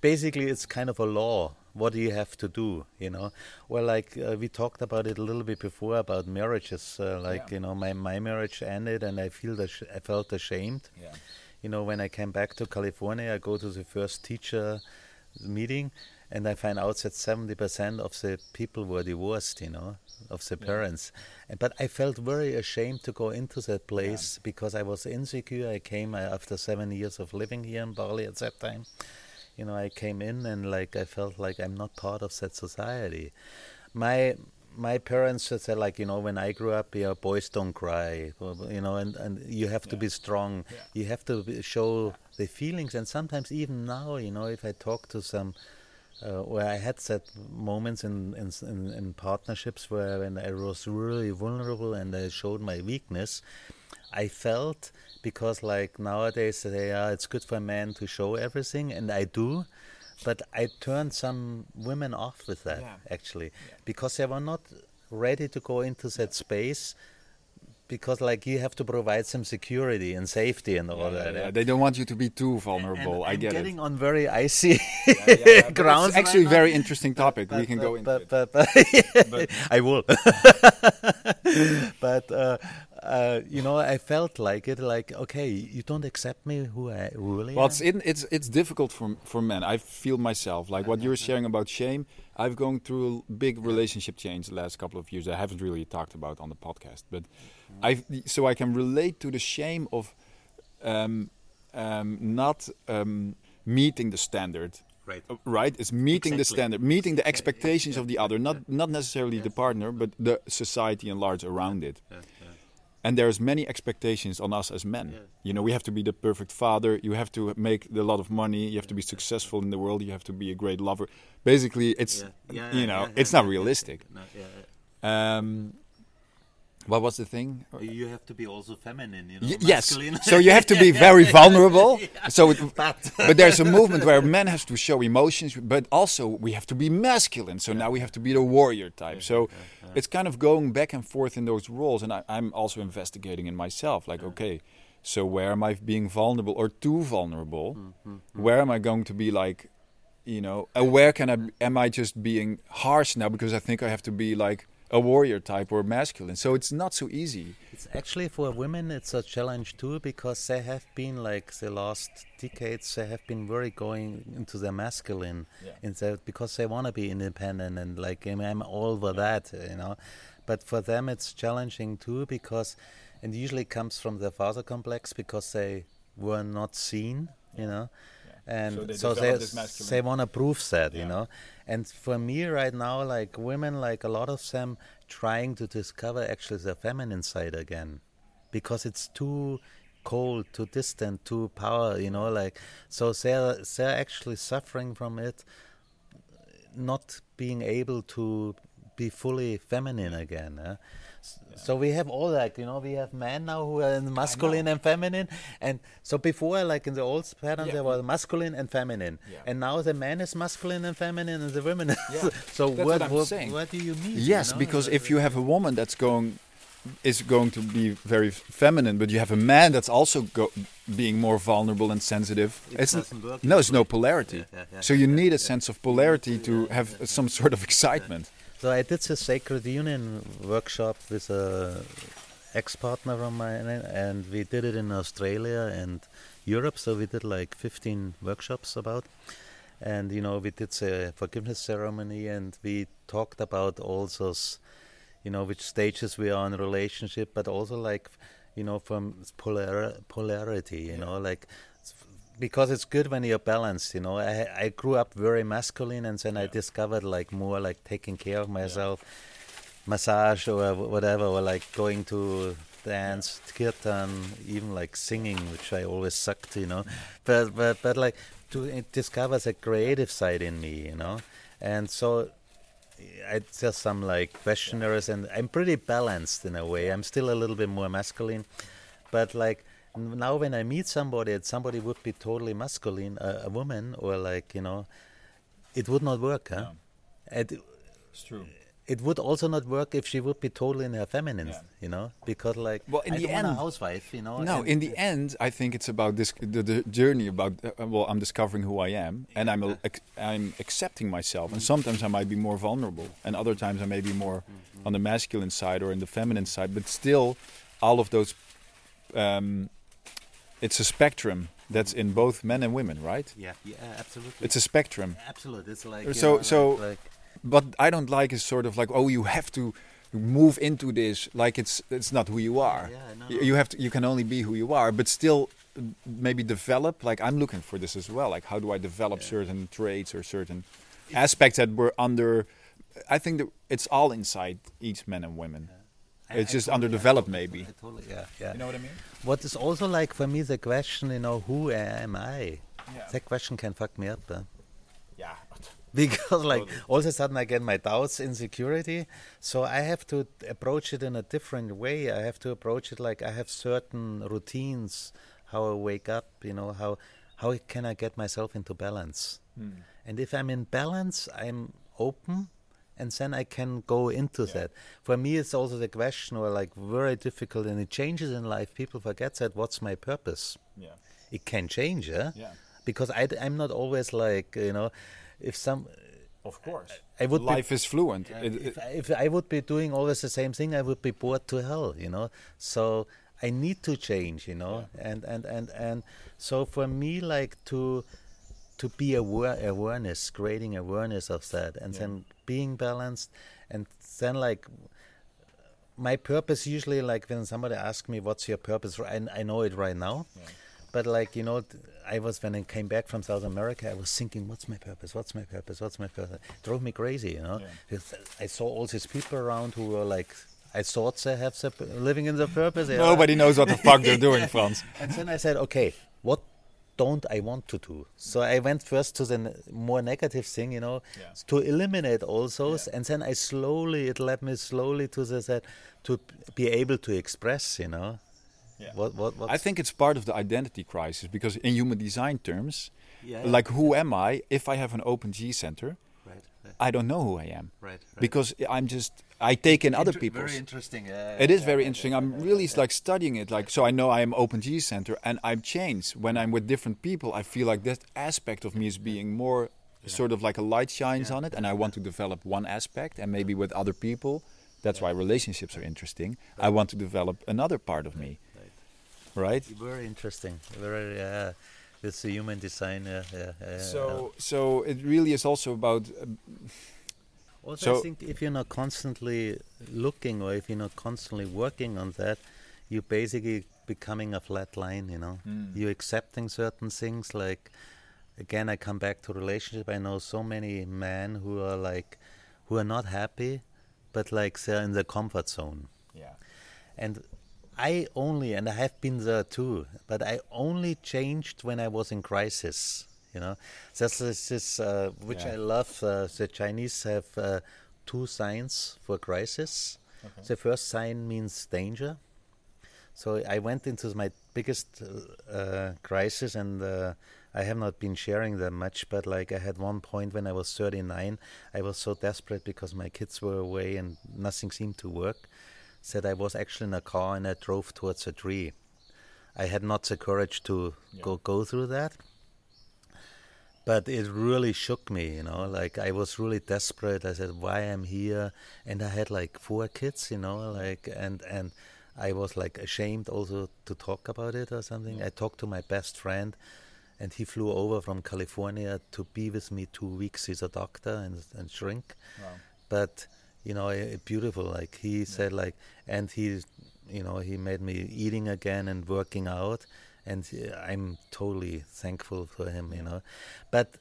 basically it's kind of a law. What do you have to do? You know, well, like uh, we talked about it a little bit before about marriages. Uh, like Yeah. you know, my my marriage ended, and I feel I felt ashamed. Yeah. You know, when I came back to California, I go to the first teacher meeting, and I find out that 70% of the people were divorced, you know, of the parents. And, but I felt very ashamed to go into that place because I was insecure. I came uh, after seven years of living here in Bali at that time. You know, I came in and like I felt like I'm not part of that society. My my parents just said like you know when I grew up, yeah, boys don't cry, you know, and and you have to be strong. Yeah. You have to show the feelings, and sometimes even now, you know, if I talk to some. Uh, where I had that moments in, in in in partnerships where when I was really vulnerable and I showed my weakness, I felt because like nowadays they are it's good for men to show everything and I do, but I turned some women off with that Yeah. actually because they were not ready to go into that space because like you have to provide some security and safety and all that. Yeah, They don't want you to be too vulnerable. And I I'm get getting it. on very icy yeah, but grounds. It's actually a right now. very interesting topic. we But- can but, go into but, it. but, but, I will. but uh, uh, you know, I felt like it. Like, okay, you don't accept me who I really Well, am. it's in, it's it's difficult for for men. I feel myself like what you're sharing about shame. I've gone through a big relationship change the last couple of years. I haven't really talked about on the podcast, but I so I can relate to the shame of um, um, not um, meeting the standard. Right. Uh, Right, it's meeting the standard, meeting the expectations of the other, not not necessarily the partner, but the society in large around it. And there's many expectations on us as men. You know, we have to be the perfect father. You have to make a lot of money. You have to be successful in the world. You have to be a great lover. Basically, it's you know, it's not realistic. Um, what was the thing? You have to be also feminine, you know. Y- yes. So you have to be very vulnerable. So, it, But- but there's a movement where men have to show emotions, but also we have to be masculine. So now we have to be the warrior type. So it's kind of going back and forth in those roles, and I, I'm also investigating in myself. Like, okay, so where am I being vulnerable or too vulnerable? Where am I going to be like, you know, uh, where can I? Am I just being harsh now because I think I have to be like a warrior type or masculine? So it's not so easy. It's actually for women, it's a challenge too because they have been like the last decades, they have been very going into the masculine, Yeah. in the, because they want to be independent and like I'm, I'm all for that, you know. But for them, it's challenging too because it usually comes from the father complex because they were not seen, you know. And So they so, they, they want to prove that, Yeah. you know. And for me right now, like women, like a lot of them trying to discover actually the feminine side again, because it's too cold, too distant, too power, you know. Like so, they're they're actually suffering from it, not being able to be fully feminine again. eh? So we have all that, you know. We have men now who are in masculine and feminine, and so before, like in the old pattern, Yeah. there was masculine and feminine, Yeah. and now the man is masculine and feminine, and the women. is- Yeah. so what, what what, saying. what do you mean? Yes, you know? because if you have a woman that's going is going to be very feminine, but you have a man that's also go, being more vulnerable and sensitive. It it's no, it's no polarity. Yeah, yeah, yeah, so you need a sense of polarity to have some sort of excitement. So I did the Sacred Union workshop with a ex-partner of mine, and we did it in Australia and Europe. So we did like 15 workshops about, and you know we did the forgiveness ceremony, and we talked about all those, you know, which stages we are in a relationship, but also like, you know, from polar polarity, you know, like because it's good when you're balanced you know. I i grew up very masculine and then i discovered like more like taking care of myself massage or whatever or like going to dance kirtan even like singing which i always sucked you know. But but but like to uh, discover the creative side in me you know. And so I just some like questionnaires, and I'm pretty balanced in a way. I'm still a little bit more masculine, but like now when I meet somebody, and somebody would be totally masculine, a, a woman, or like you know, it would not work, huh? It, It's true. it would also not work if she would be totally in her feminine, Yeah. you know, because like Well, in I the don't want a end- housewife, you know. No, and- in the end, I think it's about this the, the journey about uh, well, I'm discovering who I am, and I'm a, ac- I'm accepting myself. And sometimes I might be more vulnerable, and other times I may be more on the masculine side or in the feminine side. But still, all of those, um, it's a spectrum that's in both men and women, right? yeah, yeah, absolutely. It's a spectrum. Absolutely, It's like you so- know, so- like, What I don't like is sort of like, oh, you have to move into this like it's it's not who you are. Yeah, no, Y- no. You have to you can only be who you are, but still maybe develop. Like I'm looking for this as well. Like how do I develop certain traits or certain aspects that were under? I think that it's all inside each man and women. I- It's just underdeveloped, I maybe. totally- yeah, yeah. what I mean? What is also like for me the question, you know, who am I? Yeah. That question can fuck me up, huh? Yeah. because like all of a sudden I get my doubts, insecurity. So I have to approach it in a different way. I have to approach it like I have certain routines, how I wake up, you know, how how can I get myself into balance? Hmm. And if I'm in balance, I'm open and then I can go into Yeah. that. For me, it's also the question, or like very difficult, and it changes in life. People forget that. What's my purpose? Yeah. It can change, yeah. Yeah. Because I, am not always like you know, if some Of course. I would be- Life is fluent. It- if, I- if I would be doing always the same thing, I would be bored to hell, you know. So I need to change, you know, Yeah. and and and and so for me, like to to be aware awareness, creating awareness of that, and Yeah. then being balanced, and then like my purpose usually like when somebody asks me what's your purpose, I, I know it right now. Yeah. But like you know, I was when I came back from South America, I was thinking, "What's my purpose? What's my purpose? What's my purpose?" It drove me crazy, you know. Yeah. I saw all these people around who were like, I thought they have the, living in the purpose. Nobody knows what the fuck they're doing, Franz. And then I said, okay, don't I want to do? So I went first to the n- more negative thing, you know, Yeah. to eliminate all those, Yeah. and then I slowly, it led me slowly to the that to be able to express, you know, Yeah. what what what. I think it's part of the identity crisis because in human design terms, Yeah. like who am I if I have an open G center? right, right, I don't know who I am right, right. because I'm just I take in other Inter- people's. Very interesting. Yeah, It is very interesting. I'm really like studying it. Like so, I know I am Open G Center, and I'm changed when I'm with different people. I feel like that aspect of me is being more sort of like a light shines on it, and I want to develop one aspect, and maybe with other people. That's why relationships are interesting. I want to develop another part of me, right? Very interesting. Very yeah. With the human design. Yeah, yeah, So, so it really is also about uh, Also, So- I think if you're not constantly looking or if you're not constantly working on that, you're basically becoming a flat line, you know. Mm. You're accepting certain things. Like, again, I come back to relationship. I know so many men who are like, who are not happy, but like they're in the comfort zone. yeah, And I only, and I have been there too, but I only changed when I was in crisis. You know, that's this, uh, which Yeah. I love. Uh, the Chinese have uh, two signs for crisis. The first sign means danger. So I went into my biggest uh, uh, crisis, and uh, I have not been sharing them much. But like I had one point when I was 39, I was so desperate because my kids were away and nothing seemed to work. Said I was actually in a car and I drove towards a tree. I had not the courage to Yeah. go go through that. But it really shook me, you know. Like I was really desperate. I said, "Why I'm here?" And I had like four kids, you know, like and and I was like ashamed also to talk about it or something. I talked to my best friend, and he flew over from California to be with me two weeks. He's a doctor and and shrink, but you know, eh, beautiful. Like he said, like, and he, you know, he made me eating again and working out, and uh, I'm totally thankful for him. You know, but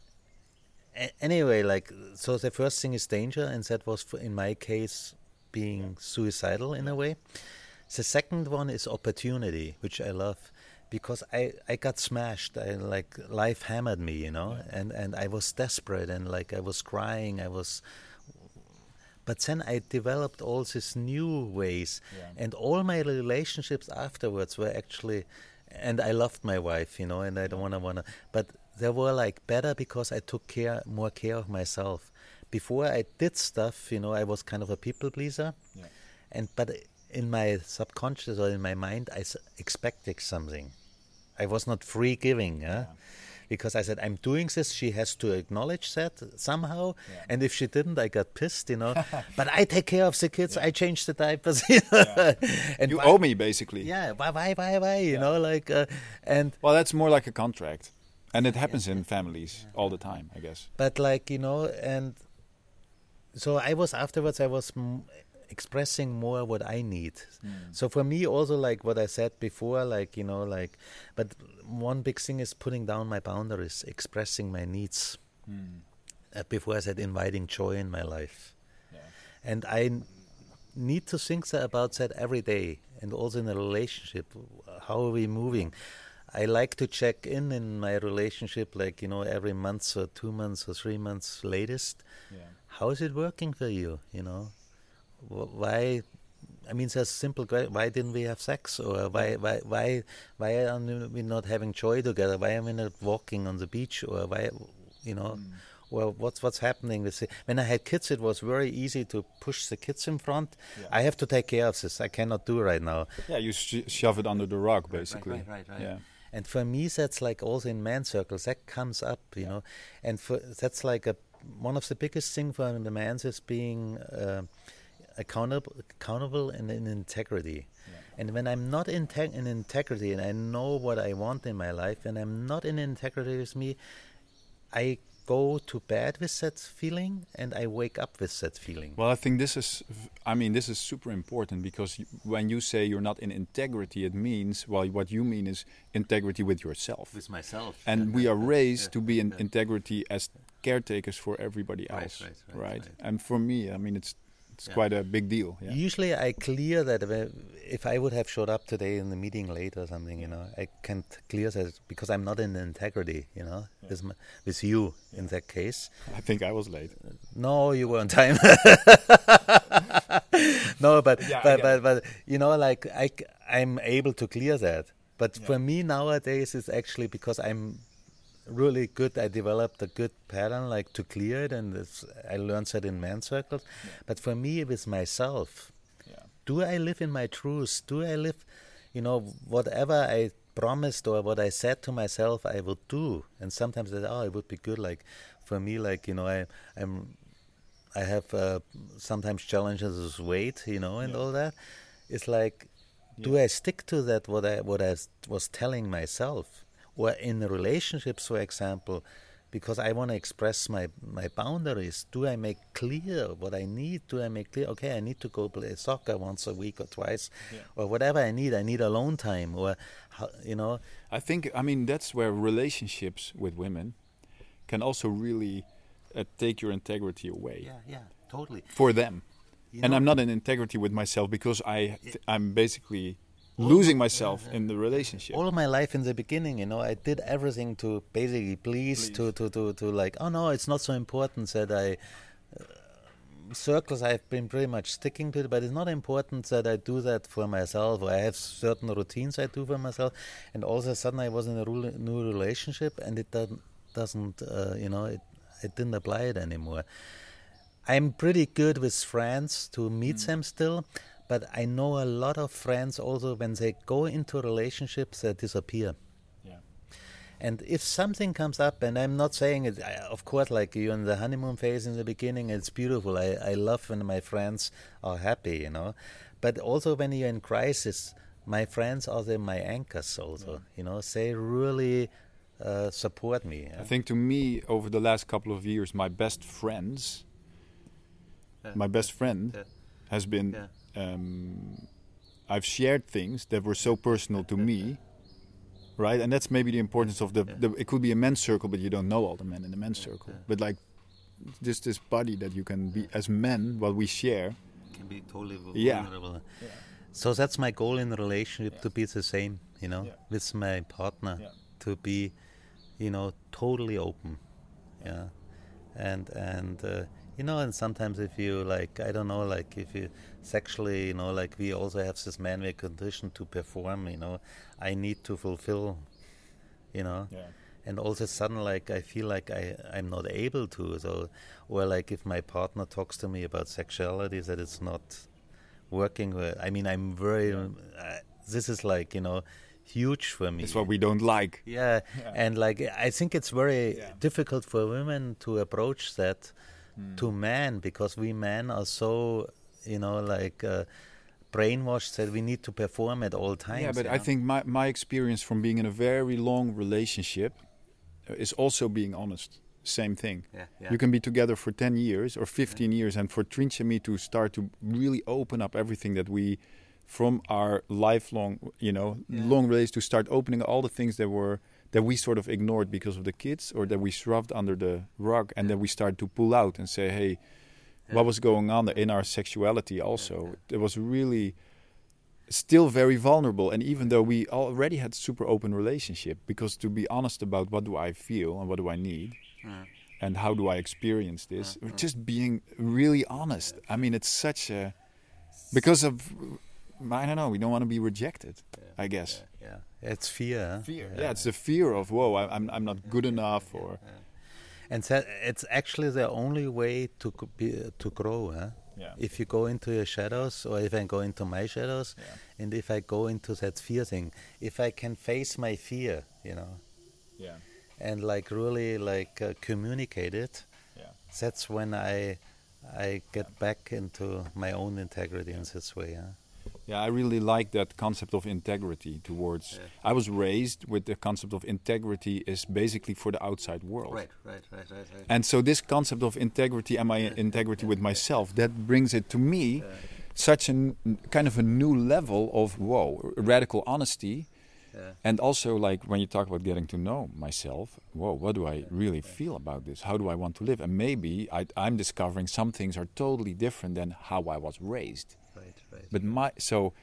anyway, like, so the first thing is danger, and that was for, in my case being suicidal in a way. The second one is opportunity, which I love. Because I, I got smashed, I like life hammered me, you know, and, and I was desperate and like I was crying, I was but then I developed all these new ways, Yeah. and all my relationships afterwards were actually, and I loved my wife, you know, and I don't wanna wanna, but they were like better because I took care more care of myself. Before I did stuff, you know, I was kind of a people pleaser, Yeah. and but in my subconscious or in my mind, I s- expected something. I was not free giving, yeah? Because I said I'm doing this. She has to acknowledge that somehow, Yeah. and if she didn't, I got pissed, you know. but I take care of the kids. I change the diapers, you and you why- owe me basically. Yeah, why, why, why, why? You know, like, uh, and Well, that's more like a contract, and it happens in families all the time, I guess. but like you know, and so I was afterwards. I was m- expressing more what I need. So for me, also like what I said before, like you know, like, but one big thing is putting down my boundaries, expressing my needs. Uh, before I said inviting joy in my life, and I n- need to think about that every day, and also in a relationship. How are we moving? I like to check in in my relationship, like you know, every month or two months or three months latest. Yeah. How is it working for you? You know, why? I mean, there's simple. que- Why didn't we have sex? Or why, why, why, why are we not having joy together? Why are we not walking on the beach? Or why, you know? well, what's what's happening with the, when I had kids? It was very easy to push the kids in front. Yeah. I have to take care of this. I cannot do right now. Yeah, you sh- shove it under the rug, basically. right, right, right. Yeah. And for me, that's like also in man circles that comes up, you know, and for that's like a one of the biggest thing for the man is being uh, accountable, accountable and in integrity. And when I'm not in, te- in integrity and I know what I want in my life, and I'm not in integrity with me, I go to bed with that feeling and I wake up with that feeling. Well, I think this is, I mean, this is super important because when you say you're not in integrity, it means, well, what you mean is integrity with yourself. With myself. and we are raised yeah, to be in yeah. integrity as caretakers for everybody Right, else, right, right, right. And for me, I mean, it's it's Yeah. quite a big deal. Yeah. Usually, I clear that if- I would have showed up today in the meeting late or something, you know, I can't clear that because I'm not in integrity, you know, with, my, with you in that case. I think I was late. No, you were on time. no, but but, but but you know, like I I'm able to clear that. But for me nowadays, it's actually because I'm really good. I developed a good pattern, like to clear it, and it's, I learned that in man circles. But for me, with myself, Yeah. do I live in my truth? Do I live, you know, whatever I promised or what I said to myself I would do? And sometimes I say, oh, it would be good. Like for me, like you know, I I'm I have uh, sometimes challenges with weight, you know, and Yeah. all that. It's like, do I stick to that? What I what I was telling myself, or in the relationships, for example, because I want to express my my boundaries. Do I make clear what I need? Do I make clear? Okay, I need to go play soccer once a week or twice, Yeah. or whatever I need. I need alone time, or you know, I think I mean that's where relationships with women can also really uh, take your integrity away yeah, yeah, totally. for them. You and know- I'm not in integrity with myself because I th- I'm basically losing myself in the relationship. all of my life in the beginning, you know, I did everything to basically please, To, to, to, to like, oh no, it's not so important that I. Uh, circles I've been pretty much sticking to it, but it's not important that I do that for myself or I have certain routines I do for myself. And all of a sudden I was in a new relationship and it doesn't, doesn't uh, you know, it, it didn't apply it anymore. I'm pretty good with friends to meet them still, but I know a lot of friends also when they go into relationships they disappear. Yeah. And if something comes up, and I'm not saying it, I, of course, like you're in the honeymoon phase in the beginning, it's beautiful. I, I love when my friends are happy, you know. But also when you're in crisis, my friends are the, my anchors also, you know. They really uh, support me. I think to me over the last couple of years, my best friends, Yeah. my best friend, Yeah. has been. Um, I've shared things that were so personal to me, right? And that's maybe the importance of the, Yeah. the. It could be a men's circle, but you don't know all the men in the men's circle. But like, just this body that you can be as men, what we share. can be totally vulnerable. Yeah. So that's my goal in the relationship to be the same, you know, Yeah. with my partner, Yeah. to be, you know, totally open, yeah, and and uh, you know, and sometimes if you like, I don't know, like if you sexually, you know, like we also have this man-made condition to perform, you know, I need to fulfill, you know, Yeah. and all of a sudden like i feel like i i'm not able to so or like if my partner talks to me about sexuality that it's not working well i mean i'm very uh, this is like you know huge for me It's what we don't like. yeah, Yeah. and like I think it's very Yeah. difficult for women to approach that Hmm. to men because we men are so you know like uh, brainwashed that we need to perform at all times. Yeah, but I know? think my, my experience from being in a very long relationship uh, is also being honest. Same thing. Yeah, yeah. You can be together for 10 years or 15 years, and for Trinch and me to start to really open up everything that we, from our lifelong, you know, Yeah. long relationship, to start opening all the things that were that we sort of ignored because of the kids or that we shoved under the rug, and then we started to pull out and say, hey, what was going on in our sexuality also? It was really still very vulnerable. And even though we already had super open relationship because to be honest about what do i feel and what do i need and how do i experience this just being really honest. I mean it's such a because of i don't know we don't want to be rejected i guess. yeah, it's fear. fear yeah. it's the fear of whoa I, i'm i'm not good enough or And so it's actually the only way to be, to grow. Huh? Yeah. If you go into your shadows, or if I go into my shadows, Yeah. and if I go into that fear thing, if I can face my fear, you know, Yeah. and like really like uh, communicate it, Yeah. that's when I I get back into my own integrity in this way. Huh? Yeah, I really like that concept of integrity towards. I was raised with the concept of integrity is basically for the outside world. right, right, right, right. And so this concept of integrity and my integrity with myself, that brings it to me such a kind of a new level of whoa, radical honesty. Yeah. And also like when you talk about getting to know myself, whoa, what do I really feel about this? How do I want to live? And maybe I, I'm discovering some things are totally different than how I was raised. Right, right. But my so,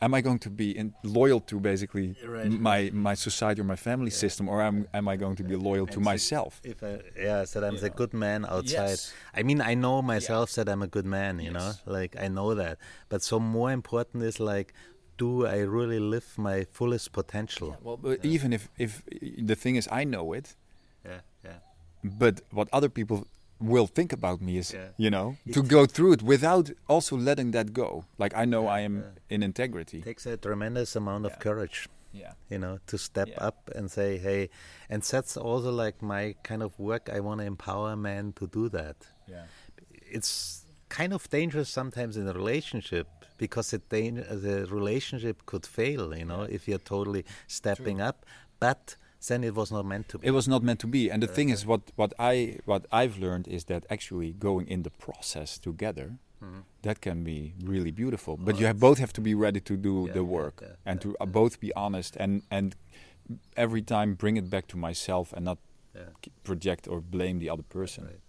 am I going to be in, loyal to basically Right. my my society or my family system, or am am I going to be loyal to so myself? If I, yeah, that I'm know. good man outside. Yes. I mean, I know myself that I'm a good man, you Yes. know, like I know that. But so more important is like, do I really live my fullest potential? Well, but even if if the thing is, I know it, Yeah, yeah. but what other people will think about me is, Yeah. you know, to go through it without also letting that go. Like I know Yeah, I am yeah. in integrity. takes a tremendous amount of courage. Yeah. you know, to step up and say, hey, and that's also like my kind of work. I want to empower men to do that. Yeah. It's kind of dangerous sometimes in a relationship because the, the relationship could fail, you know, if you're totally stepping up. But then it was not meant to be. It was not meant to be. And the thing is, what what I what I've learned is that actually going in the process together. Mm-hmm. That can be really beautiful, but you have, both have to be ready to do Yeah, the work yeah, and to uh, both be honest and and every time bring it back to myself and not Yeah. project or blame the other person. Right.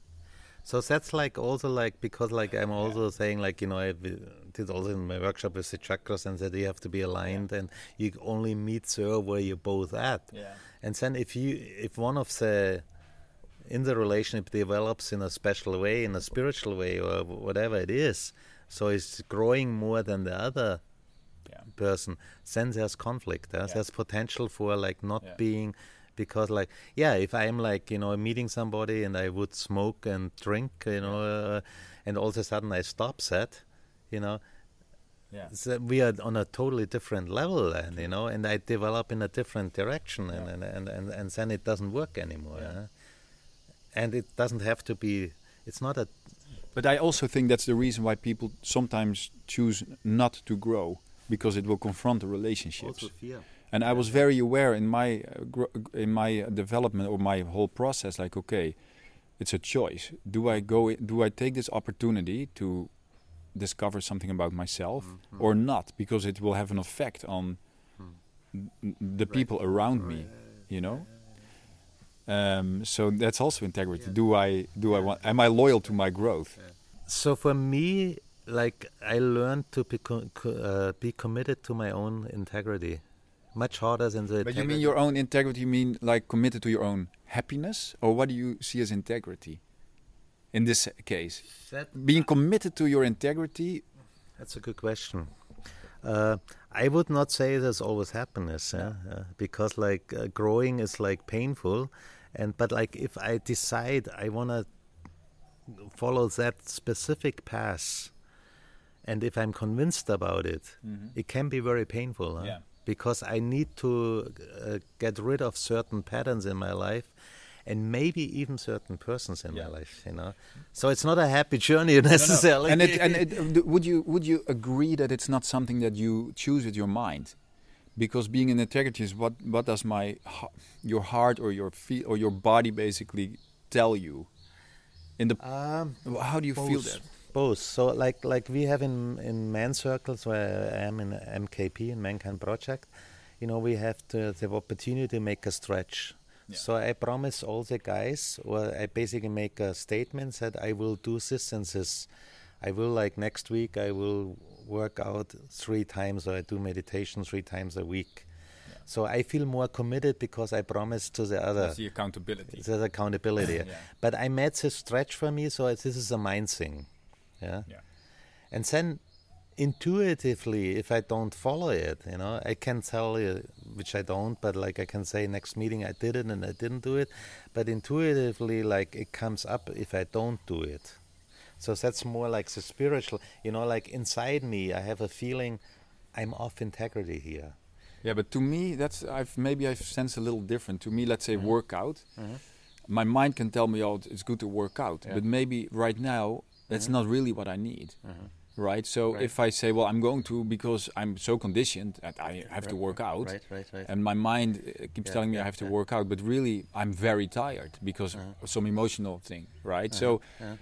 So that's like also like because like I'm also saying like you know I did also in my workshop with the chakras and that you have to be aligned and you only meet there where you're both at. Yeah. And then if you if one of the in the relationship develops in a special way, in a spiritual way or whatever it is, so it's growing more than the other Yeah. person, then there's conflict. Huh? Yeah. There's potential for like not Yeah. being because like yeah, if I'm like you know meeting somebody and I would smoke and drink, you know, uh, and all of a sudden I stop that, you know, Yeah. so we are on a totally different level and you know and i develop in a different direction and, Yeah. and, and, and, and then it doesn't work anymore Yeah. huh? and it doesn't have to be it's not a But I also think that's the reason why people sometimes choose not to grow because it will confront the relationships. fear And I was very aware in my uh, gro- in my uh, development or my whole process. Like, okay, it's a choice. Do I go? i- Do I take this opportunity to discover something about myself Mm-hmm. or not? Because it will have an effect on n- the people around me. You know. Um, so that's also integrity. Do I do I want? Am I loyal to my growth? so for me like i learned to be, co- uh, be committed to my own integrity much harder than the But you mean your own integrity? You mean like committed to your own happiness, or what do you see as integrity? In this case, That- being committed to your integrity. That's a good question. Uh, I would not say there's always happiness, yeah? uh, because like uh, growing is like painful, and but like if I decide I want to follow that specific path, and if I'm convinced about it, it can be very painful. huh? Yeah. Because I need to uh, get rid of certain patterns in my life, and maybe even certain persons in Yeah. my life. You know, so it's not a happy journey necessarily. And it, and it, would you would you agree that it's not something that you choose with your mind? Because being in integrity is what what does my your heart or your feel or your body basically tell you? In the Um, how do you feel that? Both. So like like we have in in man circles where I am in MKP in Mankind Project, you know, we have the, the opportunity to make a stretch. Yeah. So I promise all the guys, or I basically make uh, a statement that I will do this and this. I will like next week I will work out three times or I do meditation three times a week. So I feel more committed because I promised to the other. That's the accountability. There's accountability. Yeah. But I made this stretch for me, so this is a mind thing. Yeah. Yeah. And then intuitively if i don't follow it you know i can tell you which i don't but like i can say next meeting i did it and i didn't do it but intuitively like it comes up if i don't do it so that's more like the spiritual you know like inside me i have a feeling i'm off integrity here yeah but to me that's i've maybe i've sensed a little different to me let's say Mhm. workout Mhm. my mind can tell me oh it's good to work out Yeah. but maybe right now that's Mhm. not really what i need Mhm. Right so Right. if i say well i'm going to because i'm so conditioned that i have to work out right right right and my mind uh, keeps Yeah, telling me yeah, I have to yeah. work out, but really I'm very tired because Uh-huh. of some emotional thing, right? Uh-huh, So yeah.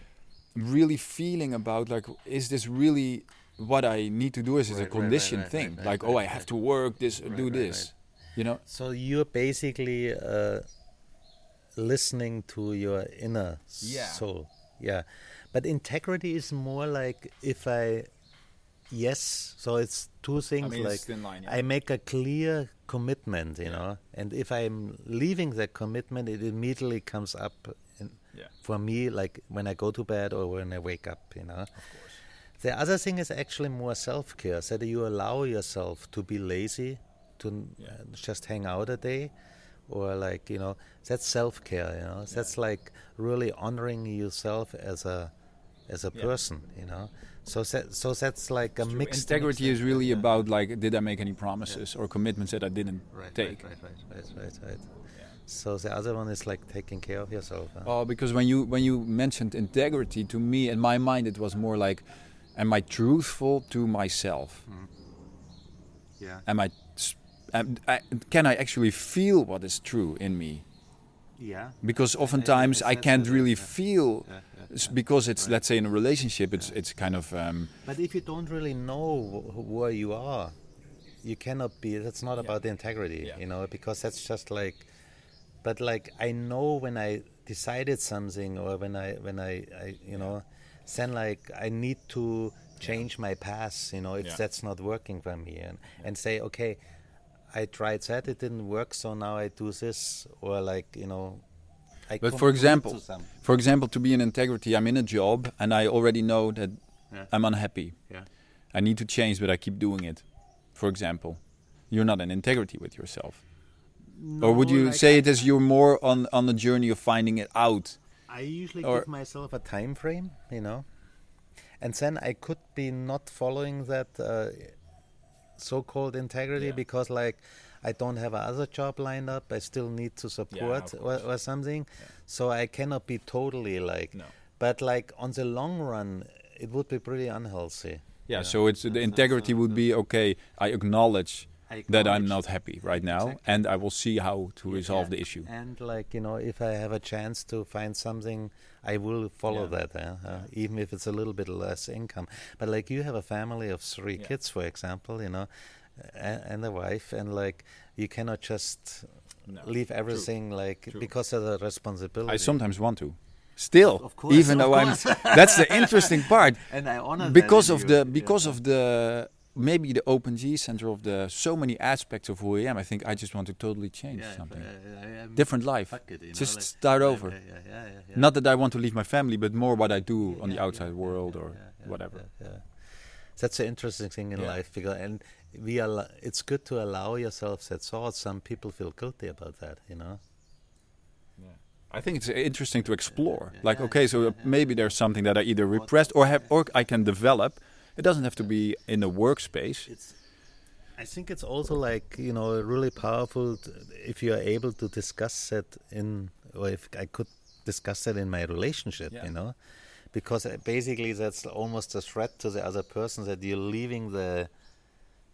really feeling about like, is this really what I need to do? Is it Right, a right, right, conditioned right, thing? right, right, like, oh, I have right. to work this, Right, do right, this, you know? So you're basically uh, listening to your inner soul. Yeah. But integrity is more like if I, yes, so it's two things like thin line. I make a clear commitment, you Yeah. know, and if I'm leaving that commitment, it immediately comes up in, Yeah. for me, like when I go to bed or when I wake up, you know. of course. The other thing is actually more self care, so that you allow yourself to be lazy, to Yeah. uh, just hang out a day, or like you know that's self care. You know that's like really honoring yourself as a as a Yeah. person. You know, so that, so that's like a It's true. mixed Integrity is really yeah. about like, did I make any promises or commitments that I didn't right, take? Right, right, right, right, right, right. Yeah. So the other one is like taking care of yourself. huh? Oh, because when you when you mentioned integrity to me, in my mind, it was more like, am I truthful to myself? Mm-hmm. Yeah. Am I, s- am, I can I actually feel what is true in me? Yeah. Because oftentimes I can't really yeah. feel, Yeah, yeah, yeah. because it's Right. let's say in a relationship, it's it's kind of um, But if you don't really know wh- where you are, you cannot be. That's not Yeah. about the integrity, Yeah. you know, because that's just like. But like I know when I decided something, or when I when I, I you know, then like I need to change my path, you know, if Yeah. that's not working for me, and and say okay, I tried that, it didn't work, so now I do this, or like you know. I But for example, for example, to be in integrity, I'm in a job and I already know that Yeah. I'm unhappy. Yeah. I need to change, but I keep doing it. For example, you're not in integrity with yourself. or would you like say I- it as you're more on on the journey of finding it out? I usually Or- give myself a time frame, you know, and then I could be not following that uh, so-called integrity Yeah. because, like, I don't have another job lined up. I still need to support of or, or something, so I cannot be totally like. No. But like on the long run, it would be pretty unhealthy. Yeah, Yeah. so it's the integrity would be okay. I acknowledge that I'm not happy right now, Exactly. and I will see how to resolve yeah. the issue. And like you know, if I have a chance to find something, I will follow Yeah. that, eh? uh, even if it's a little bit less income. But like you have a family of three Yeah. kids, for example, you know, and, and a wife, and like you cannot just No. leave everything like True. because of the responsibility. I sometimes want to, still, Of course, even of though course. I'm. That's the interesting part. and I honor because in of you, the yeah. because of the maybe the open G center of the so many aspects of who I am. I think I just want to totally change Yeah, something. I am- Different life. it, you know, Just like- start over. yeah, yeah, yeah, yeah, yeah. Not that I want to leave my family, but more what I do on the outside yeah, world yeah, or yeah, yeah, whatever. Yeah, yeah. That's an interesting thing in Yeah. life because and we are. It's good to allow yourself that thought. Some people feel guilty about that, you know. I think it's interesting to explore. yeah, like, yeah, okay, so yeah, uh, yeah. maybe there's something that I either repressed or have, or I can develop. It doesn't have to be in a workspace. It's. I think it's also like you know really powerful t- if you are able to discuss it in, or if I could discuss it in my relationship, Yeah. you know, because uh, basically that's almost a threat to the other person that you're leaving the,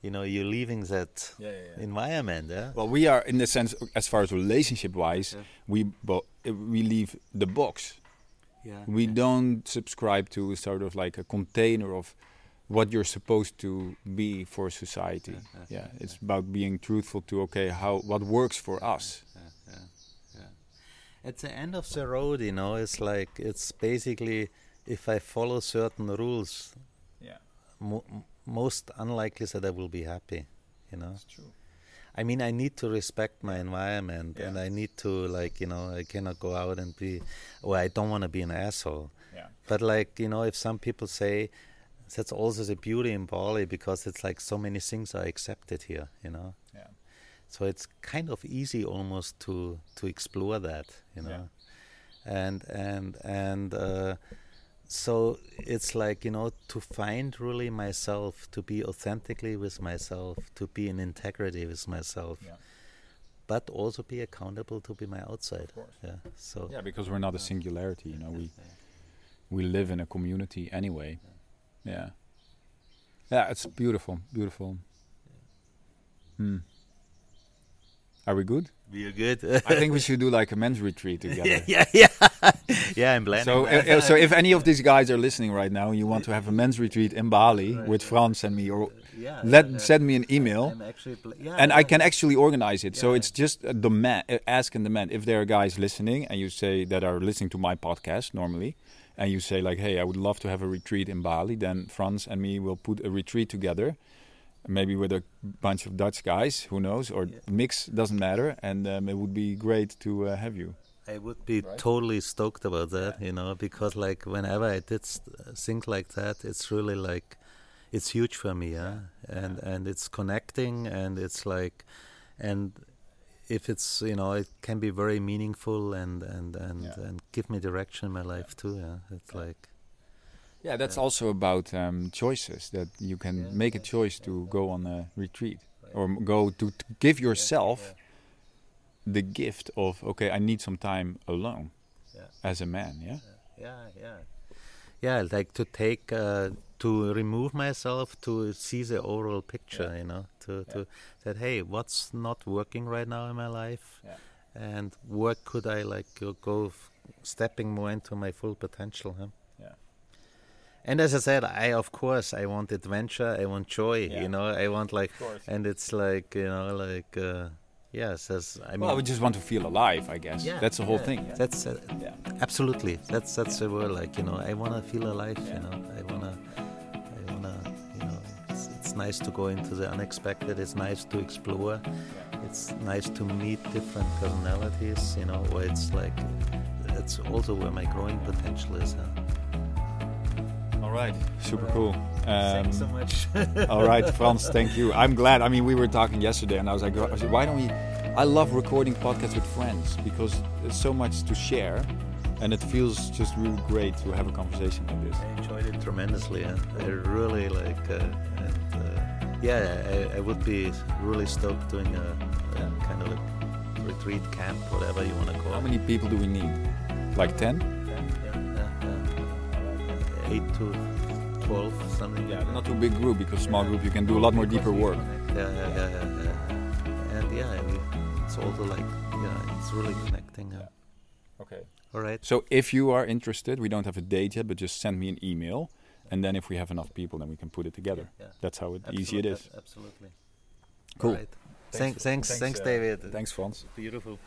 you know, you're leaving that Yeah, yeah, yeah. environment. Yeah. Well, we are in the sense, as far as relationship wise, Yeah. we bo- uh, we leave the box. Yeah. We don't subscribe to sort of like a container of what you're supposed to be for society. Yeah, Yeah, yeah, yeah, it's about being truthful to okay, how what works for us. yeah, yeah, yeah. At the end of the road, you know, it's like it's basically if I follow certain rules, Yeah, mo- most unlikely that I will be happy. You know, that's true. I mean, I need to respect my environment, Yeah. and I need to like, you know, I cannot go out and be, or I don't want to be an asshole. Yeah. But like, you know, if some people say that's also the beauty in Bali because it's like so many things are accepted here, you know. Yeah. So it's kind of easy almost to to explore that, you know. Yeah. And and and uh, so it's like you know to find really myself, to be authentically with myself, to be in integrity with myself, Yeah. but also be accountable to be my outside. Of course. Yeah. So Yeah, because we're not a singularity, you know. We we live in a community anyway. Yeah. Yeah, Yeah, it's beautiful, beautiful. Hmm. Are we good? we are good. I think we should do like a men's retreat together. yeah, yeah, yeah. yeah, I'm planning. So, uh, uh, so if any of these guys are listening right now, and you want to have a men's retreat in Bali with Franz and me, or yeah, let yeah, send me an email, yeah, and I can actually organize it. So it's just a demand, uh, ask and demand. If there are guys listening, and you say that are listening to my podcast normally, and you say like, "Hey, I would love to have a retreat in Bali," then Franz and me will put a retreat together, maybe with a bunch of Dutch guys, who knows, or Yeah. mix doesn't matter, and um, it would be great to uh, have you. I would be Right? totally stoked about that, you know, because like whenever I did st- things like that, it's really like it's huge for me, yeah, and and it's connecting, and it's like, and if it's you know, it can be very meaningful and and and Yeah. and give me direction in my life too, yeah. It's Yeah. like Yeah, that's Yeah. also about um, choices that you can Yeah. make a choice to go on a retreat Right. or go to, to give yourself yeah. the gift of okay, I need some time alone Yeah. as a man. Yeah, yeah, yeah, yeah. Like to take, uh, to remove myself to see the overall picture. Yeah. You know, to Yeah. to that hey, what's not working right now in my life, Yeah. and where could I like go, stepping more into my full potential? Huh? Yeah. And as I said, I of course I want adventure, I want joy. Yeah. You know, I want like, and it's like you know, like uh, yes, as I mean. well, we just want to feel alive, I guess. Yeah, that's the whole yeah, thing. Yeah. That's uh, yeah. Absolutely, that's that's the word. Like you know, I wanna feel alive. You know, I wanna, I wanna, you know, it's, it's nice to go into the unexpected. It's nice to explore. It's nice to meet different personalities. You know, where it's like, it's also where my growing potential is. Huh? All right. Super cool. Um, Thanks so much. all right, Frans, thank you. I'm glad. I mean, we were talking yesterday, and I was like, I said, why don't we? I love recording podcasts with friends because there's so much to share, and it feels just really great to have a conversation like this. I enjoyed it tremendously. I really like, uh, and uh, yeah, I, I would be really stoked doing a, a kind of a retreat camp, whatever you want to call it. How many people do we need? Like 10? Eight to twelve, something. Yeah, not too big group because small group you can do a lot more deeper work. Yeah, yeah, yeah, yeah. yeah. And yeah, it's also like, yeah, it's really connecting. Uh, Okay. all right. So if you are interested, we don't have a date yet, but just send me an email, and then if we have enough people, then we can put it together. Yeah, That's how it, absolutely, easy it is. Absolutely. Cool. All right. Thanks, thanks, thanks, uh, David. Thanks, Frans. Beautiful.